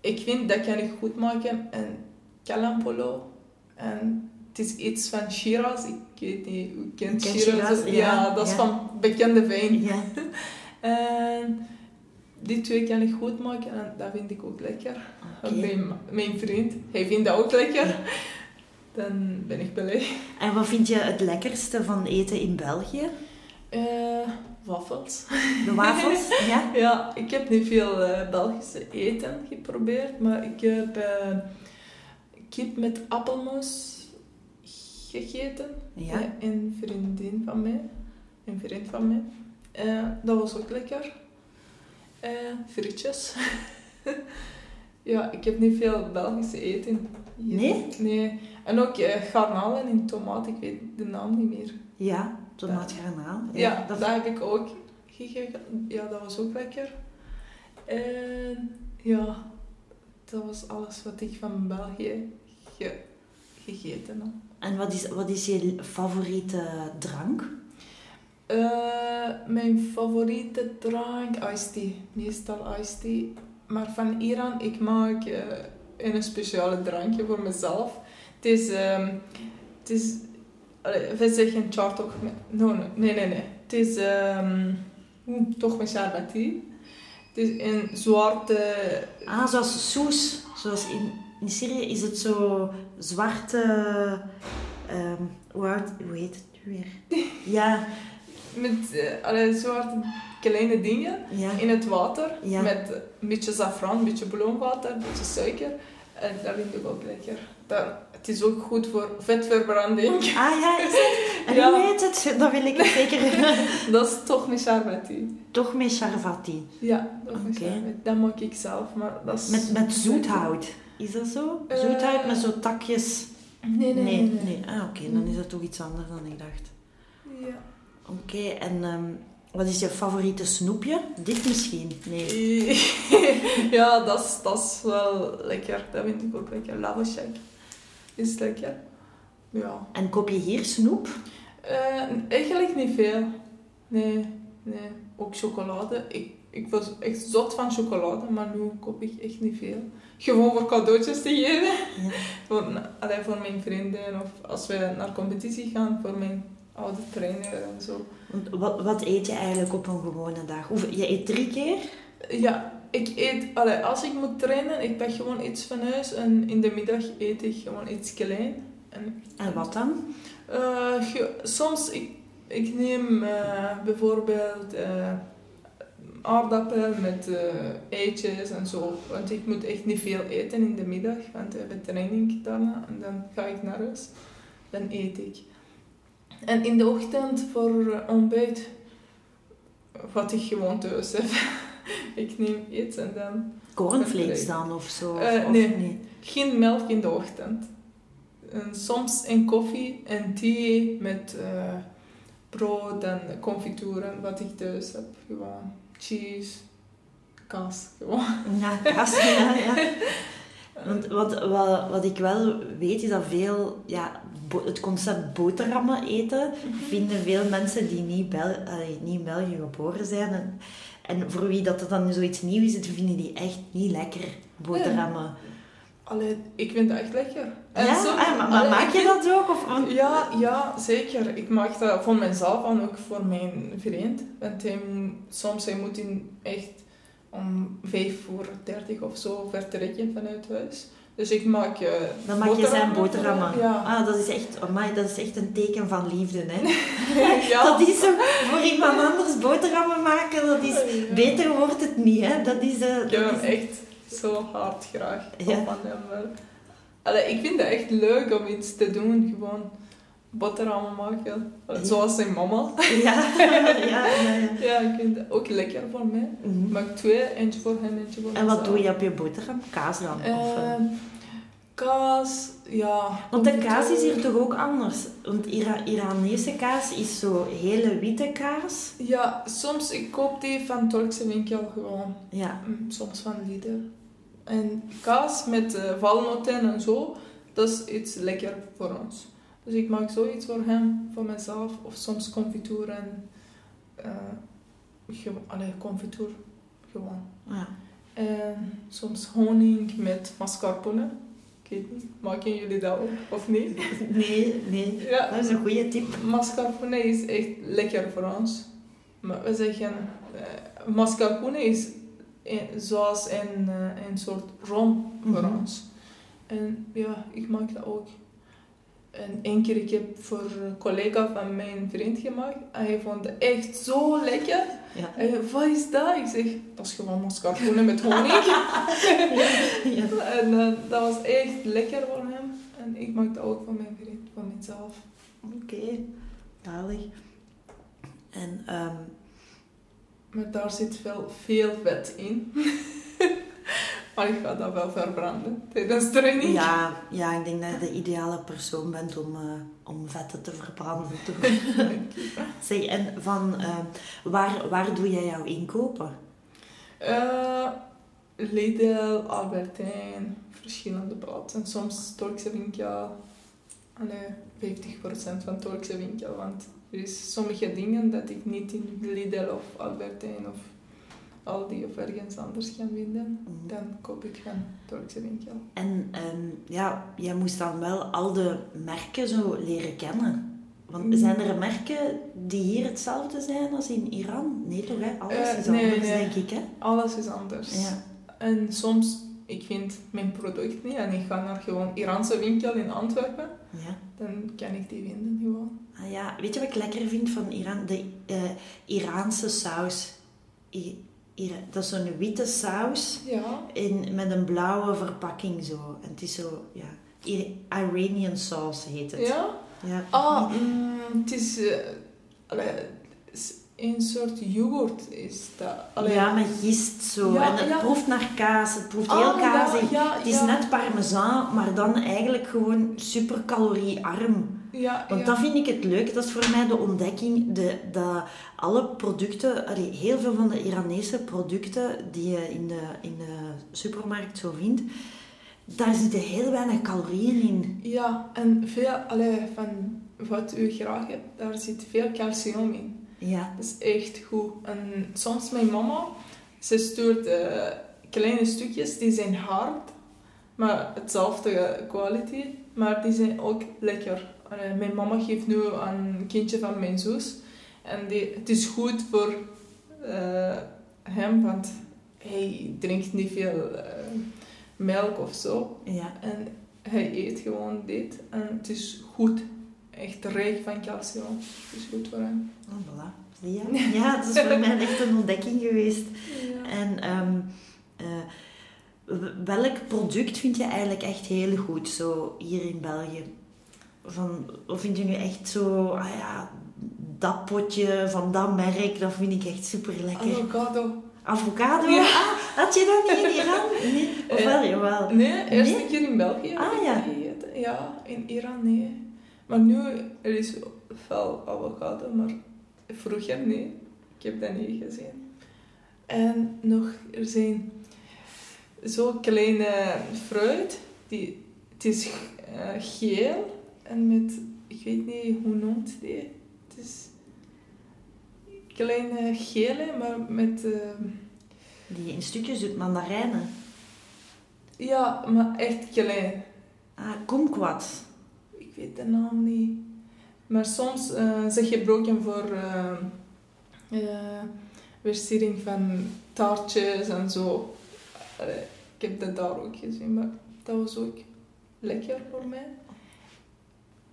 ik vind dat kan ik goed maken. En kalampolo. En het is iets van Shiraz. Ik weet niet, u kent ken Shiraz? Ja, ja, dat is ja. van bekende wijn. Ja. En die twee kan ik goed maken en dat vind ik ook lekker. Mijn, mijn vriend, hij vindt dat ook lekker. Dan ben ik blij. En wat vind je het lekkerste van eten in België? Eh wafels. De wafels? ja? Ja, ik heb niet veel Belgische eten geprobeerd, maar ik heb kip met appelmoes gegeten. Ja. Een vriendin van mij. Een vriend van mij. Dat was ook lekker. Frietjes. ja, ik heb niet veel Belgische eten. Nee? Nee. En ook eh, garnalen in tomaat, ik weet de naam niet meer. Ja, tomaatgarnaal. Ja, dat dat heb ik ook gegeten. Ja, dat was ook lekker. En ja, dat was alles wat ik van België ge- gegeten heb. En wat is, wat is je favoriete drank? Eh, mijn favoriete drank, iced tea. Meestal iced tea. Maar van Iran, ik maak eh, een speciale drankje voor mezelf. Het is, ehm, het is we zeggen chartok. No, no, nee, nee, nee. Het is ehm toch met sharbati. Het is een zwarte... Ah, zoals soes. Zoals in, in Syrië is het zo zwarte... ehm hoe, heet het nu weer? Ja, Met eh, allee, zwarte kleine dingen ja. in het water. Ja. Met een beetje safran, een beetje bloemwater, een beetje suiker. En dat vind ik ook lekker. Dat, het is ook goed voor vetverbranding. Ah ja, is het? En Ja. hoe heet het? Dat wil ik zeker... Dat is toch met sharbati. Toch met charvati. Ja, Oké. sharbati. dat maak ik zelf, maar dat is... Met, met zoethout. Is dat zo? Eh, Zoethout met zo takjes? Nee, nee, nee. nee. Ah, oké. Dan is dat toch iets anders dan ik dacht. Ja. Oké, en ehm, wat is je favoriete snoepje? Dit misschien? Nee. ja, dat is, dat is wel lekker. Dat vind ik ook lekker. Lavashak is lekker. Ja. En koop je hier snoep? Eh, eigenlijk niet veel. Nee, nee. Ook chocolade. Ik, ik was echt zot van chocolade, maar nu koop ik echt niet veel. Gewoon voor cadeautjes te geven. Ja. Voor, allee, voor mijn vrienden of als we naar competitie gaan, voor mijn oude trainer en zo. Wat, wat eet je eigenlijk op een gewone dag? Hoeveel, je eet drie keer? Ja, ik eet, allee, als ik moet trainen, ik pak gewoon iets van huis en in de middag eet ik gewoon iets klein. En, En wat dan? Eh, soms, ik, ik neem eh, bijvoorbeeld eh aardappel met eitjes en zo. Want ik moet echt niet veel eten in de middag, want we hebben training daarna. En dan ga ik naar huis. Dan eet ik. En in de ochtend voor ontbijt, wat ik gewoon thuis heb. ik neem iets en dan Cornflakes dan of zo? Of, Eh, of nee. geen melk in de ochtend. En soms een koffie en thee met eh, brood en confituren, wat ik thuis heb. Gewoon cheese, kaas, gewoon. Ja, kaas, ja, ja. Want wat, wat, wat ik wel weet is dat veel, ja, het concept boterhammen eten, vinden veel mensen die niet, Bel allee, niet in België geboren zijn. En, en voor wie dat, dan zoiets nieuw is, vinden die echt niet lekker, boterhammen. Allee, ik vind dat echt lekker. En ja? soms- Ah, maar, maar allee, maak je vind- dat ook? Of, Ja, ja, zeker. Ik maak dat voor mezelf en ook voor mijn vriend. Want hij, soms hij moet in echt om vijf voor dertig of zo vertrekken vanuit huis. Dus ik maak uh, Dan maak je zijn boterhammen. Ja. Ah, dat is echt, amai, dat is echt een teken van liefde, hè. ja. Dat is voor iemand anders boterhammen maken, dat is, Ja. beter wordt het niet, hè. Dat is, eh, Ik heb hem is- echt zo hard graag. Ja. Van hem wel. Allee, ik vind het echt leuk om iets te doen. Gewoon boterhammen maken. Zoals zijn mama. Ja, ja, ja, ja. Ja, ik vind het ook lekker voor mij. Ik maak twee, eentje voor hem, eentje voor En wat mezelf. doe je op je boterham? Kaas dan? Of, eh? Eh, kaas, ja. Want de kaas is hier toch ook anders? Want Ira Iranese kaas is zo hele witte kaas. Ja, soms ik koop die van Turkse winkel gewoon. Ja. Mm, Soms van Lidl. En kaas met eh, valnoten en zo, dat is iets lekker voor ons. Dus ik maak zoiets voor hem, voor mezelf. Of soms confituur en... allee, confituur. Gewoon. ja. En soms honing met mascarpone. Ik weet niet, maken jullie dat ook of niet? Nee, nee. Ja, Dat is een goede tip. mascarpone is echt lekker voor ons. Maar we zeggen, eh, mascarpone is een- zoals een, eh, een soort rom voor Mhm. ons. En ja, ik maak dat ook. En één keer ik heb voor een collega van mijn vriend gemaakt. En hij vond het echt zo lekker. Ja. Hij zei, wat is dat? Ik zeg, dat is gewoon mascarpone met honing. ja. En eh, dat was echt lekker voor hem. En ik maak dat ook voor mijn vriend, voor mezelf. Oké. Zalig. En ehm, Maar daar zit wel veel vet in. maar ik ga dat wel verbranden tijdens training. ja, ja, ik denk dat je de ideale persoon bent om, eh, om vetten te verbranden. Zeg, en van, ehm, waar, waar doe jij jouw inkopen? Eh, Lidl, Albertijn, verschillende plaatsen. Soms Turkse winkel. Allee, 50% van Turkse winkel. Want er is sommige dingen dat ik niet in Lidl of Albertijn of Aldi of ergens anders kan vinden. Dan koop ik van Turkse winkel. En ehm, ja, jij moest dan wel al de merken zo leren kennen. Want Mm. zijn er merken die hier hetzelfde zijn als in Iran? Nee toch, hè? Alles Eh, is nee, anders, nee. denk ik, hè? Alles is anders. Ja. En soms, ik vind mijn product niet en ik ga naar gewoon Iraanse winkel in Antwerpen. ja. Dan kan ik die vinden gewoon. Ah, ja. Weet je wat ik lekker vind van Iran? De eh, Iraanse saus. I- Dat is zo'n witte saus Ja. in, met een blauwe verpakking zo. En het is zo, ja... Iranian sauce heet het. Ja? Ja. Ah, mm, het is... eh, een soort yoghurt is dat. Allee, ja, met gist zo. Ja, en het ja. proeft naar kaas. Het proeft ah, heel kaasig. Ja, ja, Het is net parmezaan, maar dan eigenlijk gewoon super caloriearm. Ja, Want ja. dat vind ik het leuk. Dat is voor mij de ontdekking. De, dat alle producten, allee, heel veel van de Iranese producten die je in de, in de supermarkt zo vindt, daar zitten heel weinig calorieën in. Ja, en veel allee, van wat u graag hebt, daar zit veel calcium in. Ja. Dat is echt goed. En soms mijn mama, ze stuurt eh, kleine stukjes, die zijn hard, maar hetzelfde quality, maar die zijn ook lekker. Mijn mama geeft nu aan een kindje van mijn zus. En die, het is goed voor eh, hem, want hij drinkt niet veel eh, melk of zo. Ja. En hij eet gewoon dit. En het is goed. Echt rijk van calcium. Het is goed voor hem. Oh, voilà. Je? Ja, het is voor mij echt een ontdekking geweest. En ehm, eh, welk product vind je eigenlijk echt heel goed, zo hier in België? Van, of vind je nu echt zo, ah ja, dat potje van dat merk, dat vind ik echt super lekker. Avocado. Avocado? Ja. Ah, had je dat niet in Iran? Nee. Of Eh, wel, jawel. Nee, eerst Nee? een keer in België. Ah, ja. gegeten. Ja, in Iran nee. Maar nu er is wel avocado, maar vroeger nee. Ik heb dat niet gezien. En nog, er zijn zo kleine fruit. Die, het is eh, geel en met, ik weet niet hoe noemt die. Het is kleine gele, maar met... eh, Die in stukjes doet mandarijnen. ja, maar echt klein. Ah, kumquat. Ik weet de naam niet. Maar soms eh ze gebruiken voor eh eh, versiering van taartjes en zo. Ik heb dat daar ook gezien, maar Dat was ook lekker voor mij.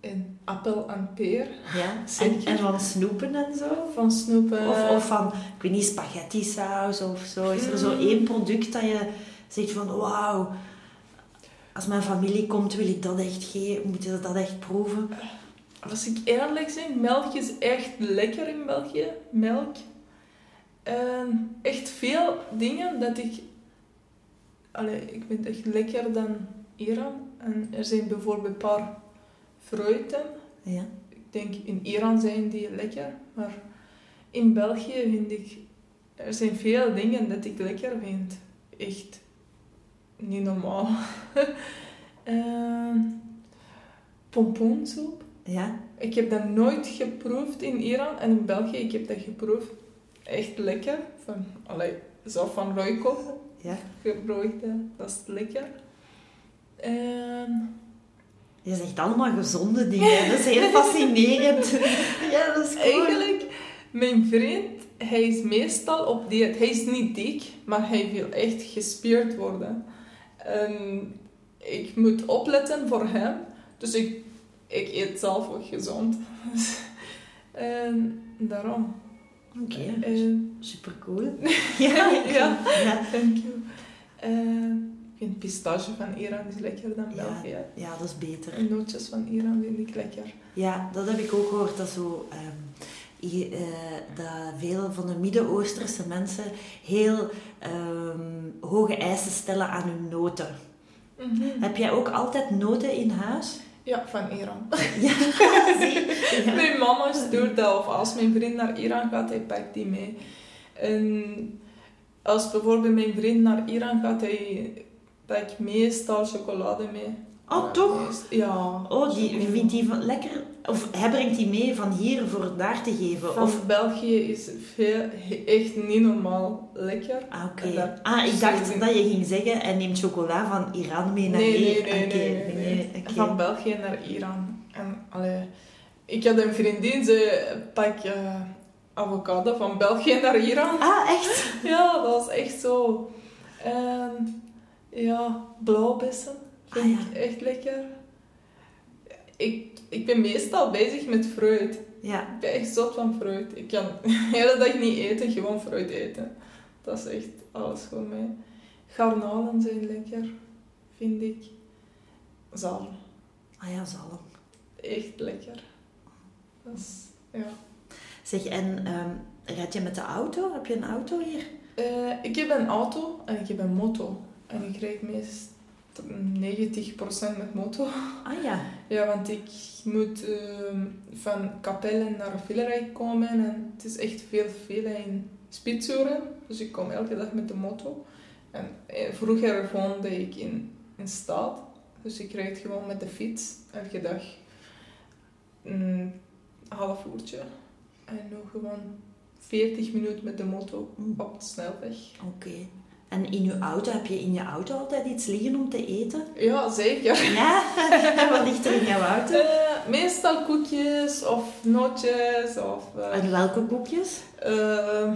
En appel en peer Ja. En, en van snoepen en zo? van snoepen. Of, of van, ik weet niet, spaghetti saus of zo. Is er zo Mm. één product dat je zegt van, wauw, als mijn familie komt wil ik dat echt geven, moeten ze dat echt proeven? Als ik eerlijk ben, melk is echt lekker in België. Melk. En echt veel dingen dat ik... Allee, ik vind het echt lekker dan Iran. En er zijn bijvoorbeeld een paar fruiten. Ja. Ik denk in Iran zijn die lekker. Maar in België vind ik... Er zijn veel dingen dat ik lekker vind. Echt niet normaal. Ehm pompoensoep. Ja? Ik heb dat nooit geproefd in Iran en in België. Ik heb dat geproefd. Echt lekker. Van, allee, zo van Royco Ja. hè. Dat is lekker. En Je zegt allemaal gezonde dingen, dat is heel fascinerend. ja, dat is cool. eigenlijk, mijn vriend, hij is meestal op dieet. Hij is niet dik, maar hij wil echt gespierd worden. En ik moet opletten voor hem. Dus ik, ik eet zelf ook gezond. en daarom. Oké, En super cool. ja, Ja. ja. Thank you. Eh, ik vind pistache van Iran is lekker dan. België. Ja, dat is beter. En nootjes van Iran vind ik lekker. Ja, dat heb ik ook gehoord. Dat, zo, ehm, je- eh, dat veel van de Midden-Oosterse mensen heel ehm, hoge eisen stellen aan hun noten. Heb jij ook altijd noten in huis? Ja, van Iran. Ja. Mijn mama stuurt dat. Of als mijn vriend naar Iran gaat, hij pakt die mee. En als bijvoorbeeld mijn vriend naar Iran gaat, hij pakt meestal chocolade mee. Oh, Ja, toch? meest- Ja. Oh, die, vindt die van lekker? Of hij brengt die mee van hier voor daar te geven? Van Of, België is veel, echt niet normaal lekker. ah, oké. En Ah, ik dacht dat je ging zeggen, hij neemt chocola van Iran mee naar Nee, hier. nee, nee, nee, nee. Van België naar Iran. En, allee, ik had een vriendin, ze pak eh, avocado van België naar Iran. Ah, echt? Ja, dat was echt zo. En ja, blauwbessen vind Ah, ja. ik echt lekker. Ik, ik ben meestal bezig met fruit. Ja. Ik ben echt zot van fruit. Ik kan de hele dag niet eten, gewoon fruit eten. Dat is echt alles voor mij. Garnalen zijn lekker, vind ik. Zalm, Ah ja, zalm. echt lekker. Dat is, ja. Zeg, en ehm rijd je met de auto? Heb je een auto hier? Eh, ik heb een auto en ik heb een moto. En ik rijd meestal 90% met moto. Ah ja. Ja, want ik moet ehm, van Capelle naar Villerijk komen en het is echt veel file in Spitsuren. Dus ik kom elke dag met de moto. En eh, vroeger woonde ik in een stad, dus ik rijd gewoon met de fiets elke dag een half uurtje. En nu gewoon 40 minuten met de moto op de snelweg. Oké. En in je auto, heb je in je auto altijd iets liggen om te eten? Ja, zeker. Ja? En wat ligt er in jouw auto? Eh, meestal koekjes of nootjes of... eh, En welke koekjes? Eh,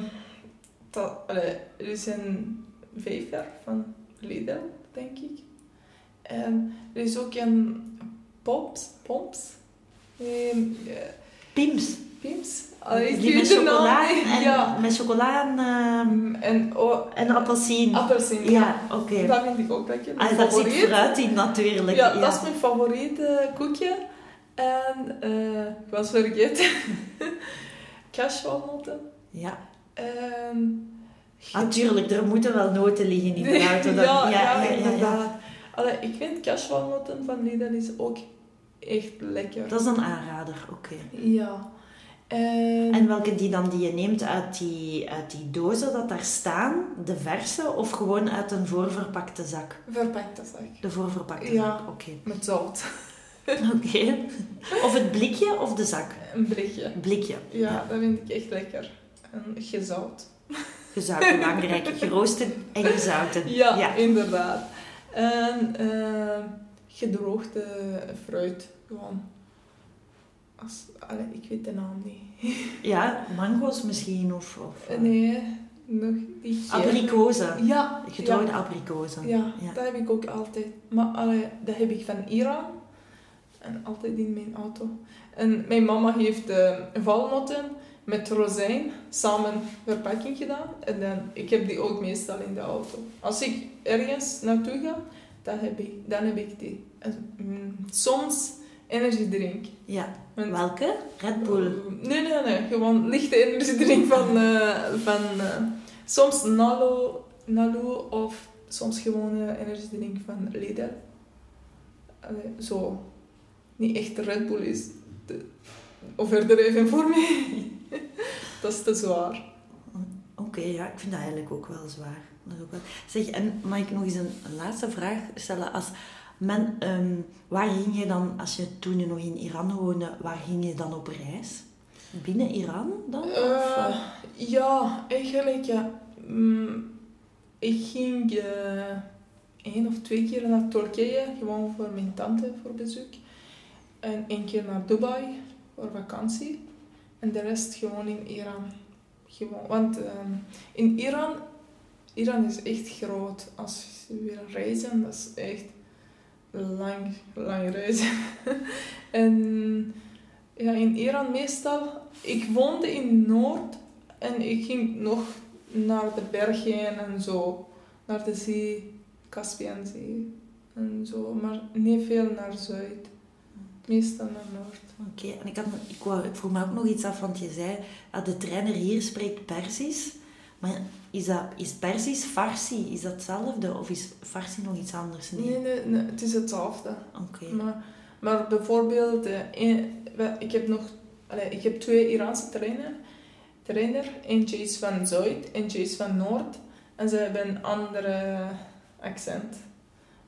dat, er is een vever van Lidl, denk ik. En er is ook een Pops, Pops, Ehm, eh, Pims. Pims. Allee, ik Die met chocola en, Ja. met chocola en, ehm, En oh, en appelsien. appelsien. Ja, oké. Dat vind ik ook lekker. Ah, daar zit fruit in natuurlijk. Ja, dat is mijn favoriete koekje. En eh, ik was vergeten. Cashewalnoten. Ja, natuurlijk. Er moeten wel noten liggen in de Nee, auto. Dan, ja, ja, ja. inderdaad. Allee, ik vind cashewalnoten van Lidl is ook echt lekker. Dat is een aanrader, oké. Ja. En, En welke die dan die je neemt uit die, uit die dozen dat daar staan, de verse, of gewoon uit een voorverpakte zak? verpakte zak. De voorverpakte Ja. zak, oké. Met zout. Oké. Of het blikje of de zak? Een blikje. Blikje. Ja, dat vind ik echt lekker. En gezout. Gezouten, belangrijk. Geroosterd en gezouten. Ja, inderdaad. En eh, gedroogde fruit. Gewoon. Als, allee, ik weet de naam niet. Ja, mango's misschien of... of Eh, Nee, nog die. Abrikozen. Ja, Gedroogde ja. abrikozen. Ja, Ja. dat heb ik ook altijd. Maar allee, dat heb ik van Iran. En altijd in mijn auto. En mijn mama heeft eh valnoten met rozijn samen verpakking gedaan. En dan, ik heb die ook meestal in de auto. Als ik ergens naartoe ga, dan heb ik, dan heb ik die. En, mm, soms energiedrink. Ja. Want- Welke? Red Bull. Nee, nee, nee. Gewoon lichte energiedrink van... eh, van eh, soms Nalo, Nalo of soms gewoon eh, energiedrink van Lidl. Allee, zo. Niet echt Red Bull is te overdreven voor mij. Dat is te zwaar. Oké, ja, ik vind dat eigenlijk ook wel zwaar. Dat is ook wel... Zeg, en mag ik nog eens een laatste vraag stellen? Als men, ehm, waar ging je dan, als je toen je nog in Iran woonde, waar ging je dan op reis? Binnen Iran dan? Of, Eh, eh, ja, eigenlijk ja. Mm, ik ging eh, één of twee keer naar Turkije, gewoon voor mijn tante voor bezoek. En één keer naar Dubai voor vakantie. En de rest gewoon in Iran. Gewoon, want ehm, in Iran, Iran is echt groot. Als je wil reizen, dat is echt lang, lang reizen. en ja, in Iran meestal, ik woonde in Noord en ik ging nog naar de bergen en zo, naar de zee, Caspianzee en zo, maar niet veel naar Zuid. Meestal naar Noord. Oké, en ik, had, ik, wou, ik vroeg me ook nog iets af, want je zei dat de trainer hier spreekt Persisch. Maar is, dat, is Persisch Farsi, is dat hetzelfde of is Farsi nog iets anders? Nee, nee, nee, het is hetzelfde. Oké. Maar, maar bijvoorbeeld, eh, ik heb nog ik heb twee Iraanse trainer, trainer. Eentje is van Zuid, eentje is van Noord. En ze hebben een andere accent.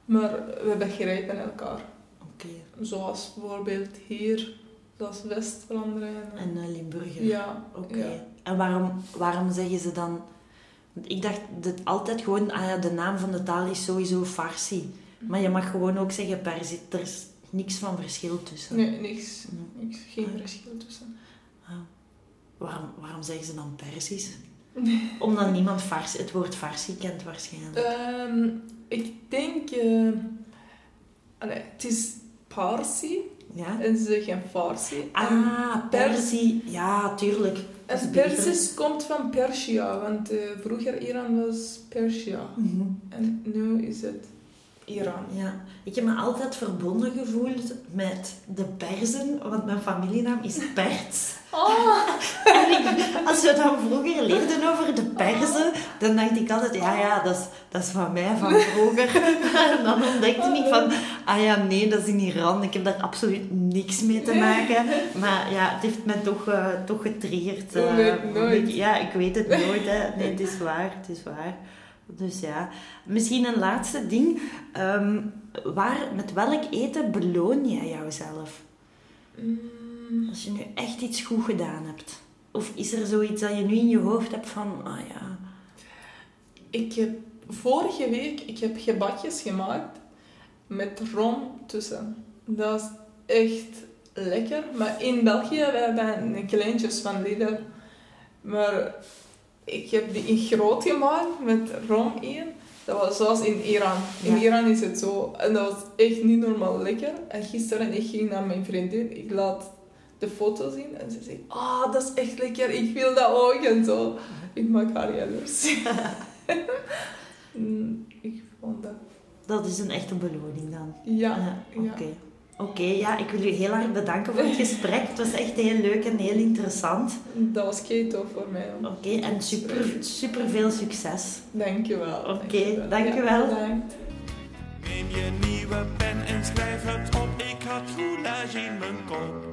Maar we begrijpen elkaar. Oké. Zoals bijvoorbeeld hier, zoals West-Vlaanderen. En eh, Limburger. Ja, Oké. ja. En waarom, waarom zeggen ze dan... Ik dacht dat altijd gewoon... Ah ja, de naam van de taal is sowieso Farsi. Maar je mag gewoon ook zeggen Persisch. Er is niks van verschil tussen. Nee, niks. Niks geen verschil tussen. Ah. Waarom, waarom zeggen ze dan Persisch? Omdat niemand Farsi, het woord Farsi kent waarschijnlijk. Ehm, ik denk... allee, het is Parsi ja? en ze zeggen Farsi. Ah, Persi. Ja, tuurlijk. En. Persisch komt van Persia, want eh, vroeger Iran was Persia. Mhm. En nu is het Iran. Ja, ik heb me altijd verbonden gevoeld met de Perzen, want mijn familienaam is Perts. Oh, En ik- als we dan vroeger leerden over de Perzen, dan dacht ik altijd, ja, ja, dat is, dat is van mij, van vroeger. En dan ontdekte ik van, ah ja, nee, dat is in Iran. Ik heb daar absoluut niks mee te maken. Maar ja, het heeft me toch, eh, toch getriggerd. Eh, weet nooit. ik- ja, ik weet het nooit. Hè. Nee, het is waar, het is waar. Dus ja, misschien een laatste ding. Ehm, waar, met welk eten beloon jij jouzelf? Mm, Als je nu echt iets goed gedaan hebt. Of is er zoiets dat je nu in je hoofd hebt van, ah ja, ik heb vorige week ik heb gebakjes gemaakt met rom tussen. Dat is echt lekker. Maar in België we hebben een kleintjes van Lidl. Maar ik heb die in groot gemaakt met rom in. Dat was zoals in Iran. In Ja. Iran is het zo. En dat was echt niet normaal lekker. En gisteren ik ging naar mijn vriendin. Ik laat de foto zien. En ze zegt, ah, dat is echt lekker. Ik wil dat ook. En zo. Ik maak haar jaloers. Mm, ik vond dat... dat is een echte beloning dan. Ja, ja. Oké, ja, ik wil u heel erg bedanken voor het gesprek. Het was echt heel leuk en heel interessant. Dat was keto voor mij. Oké, en super, super veel succes. Dankjewel. Oké, okay, dankjewel. wel. Neem je nieuwe pen en schrijf het op. Ik had goulash in mijn kop.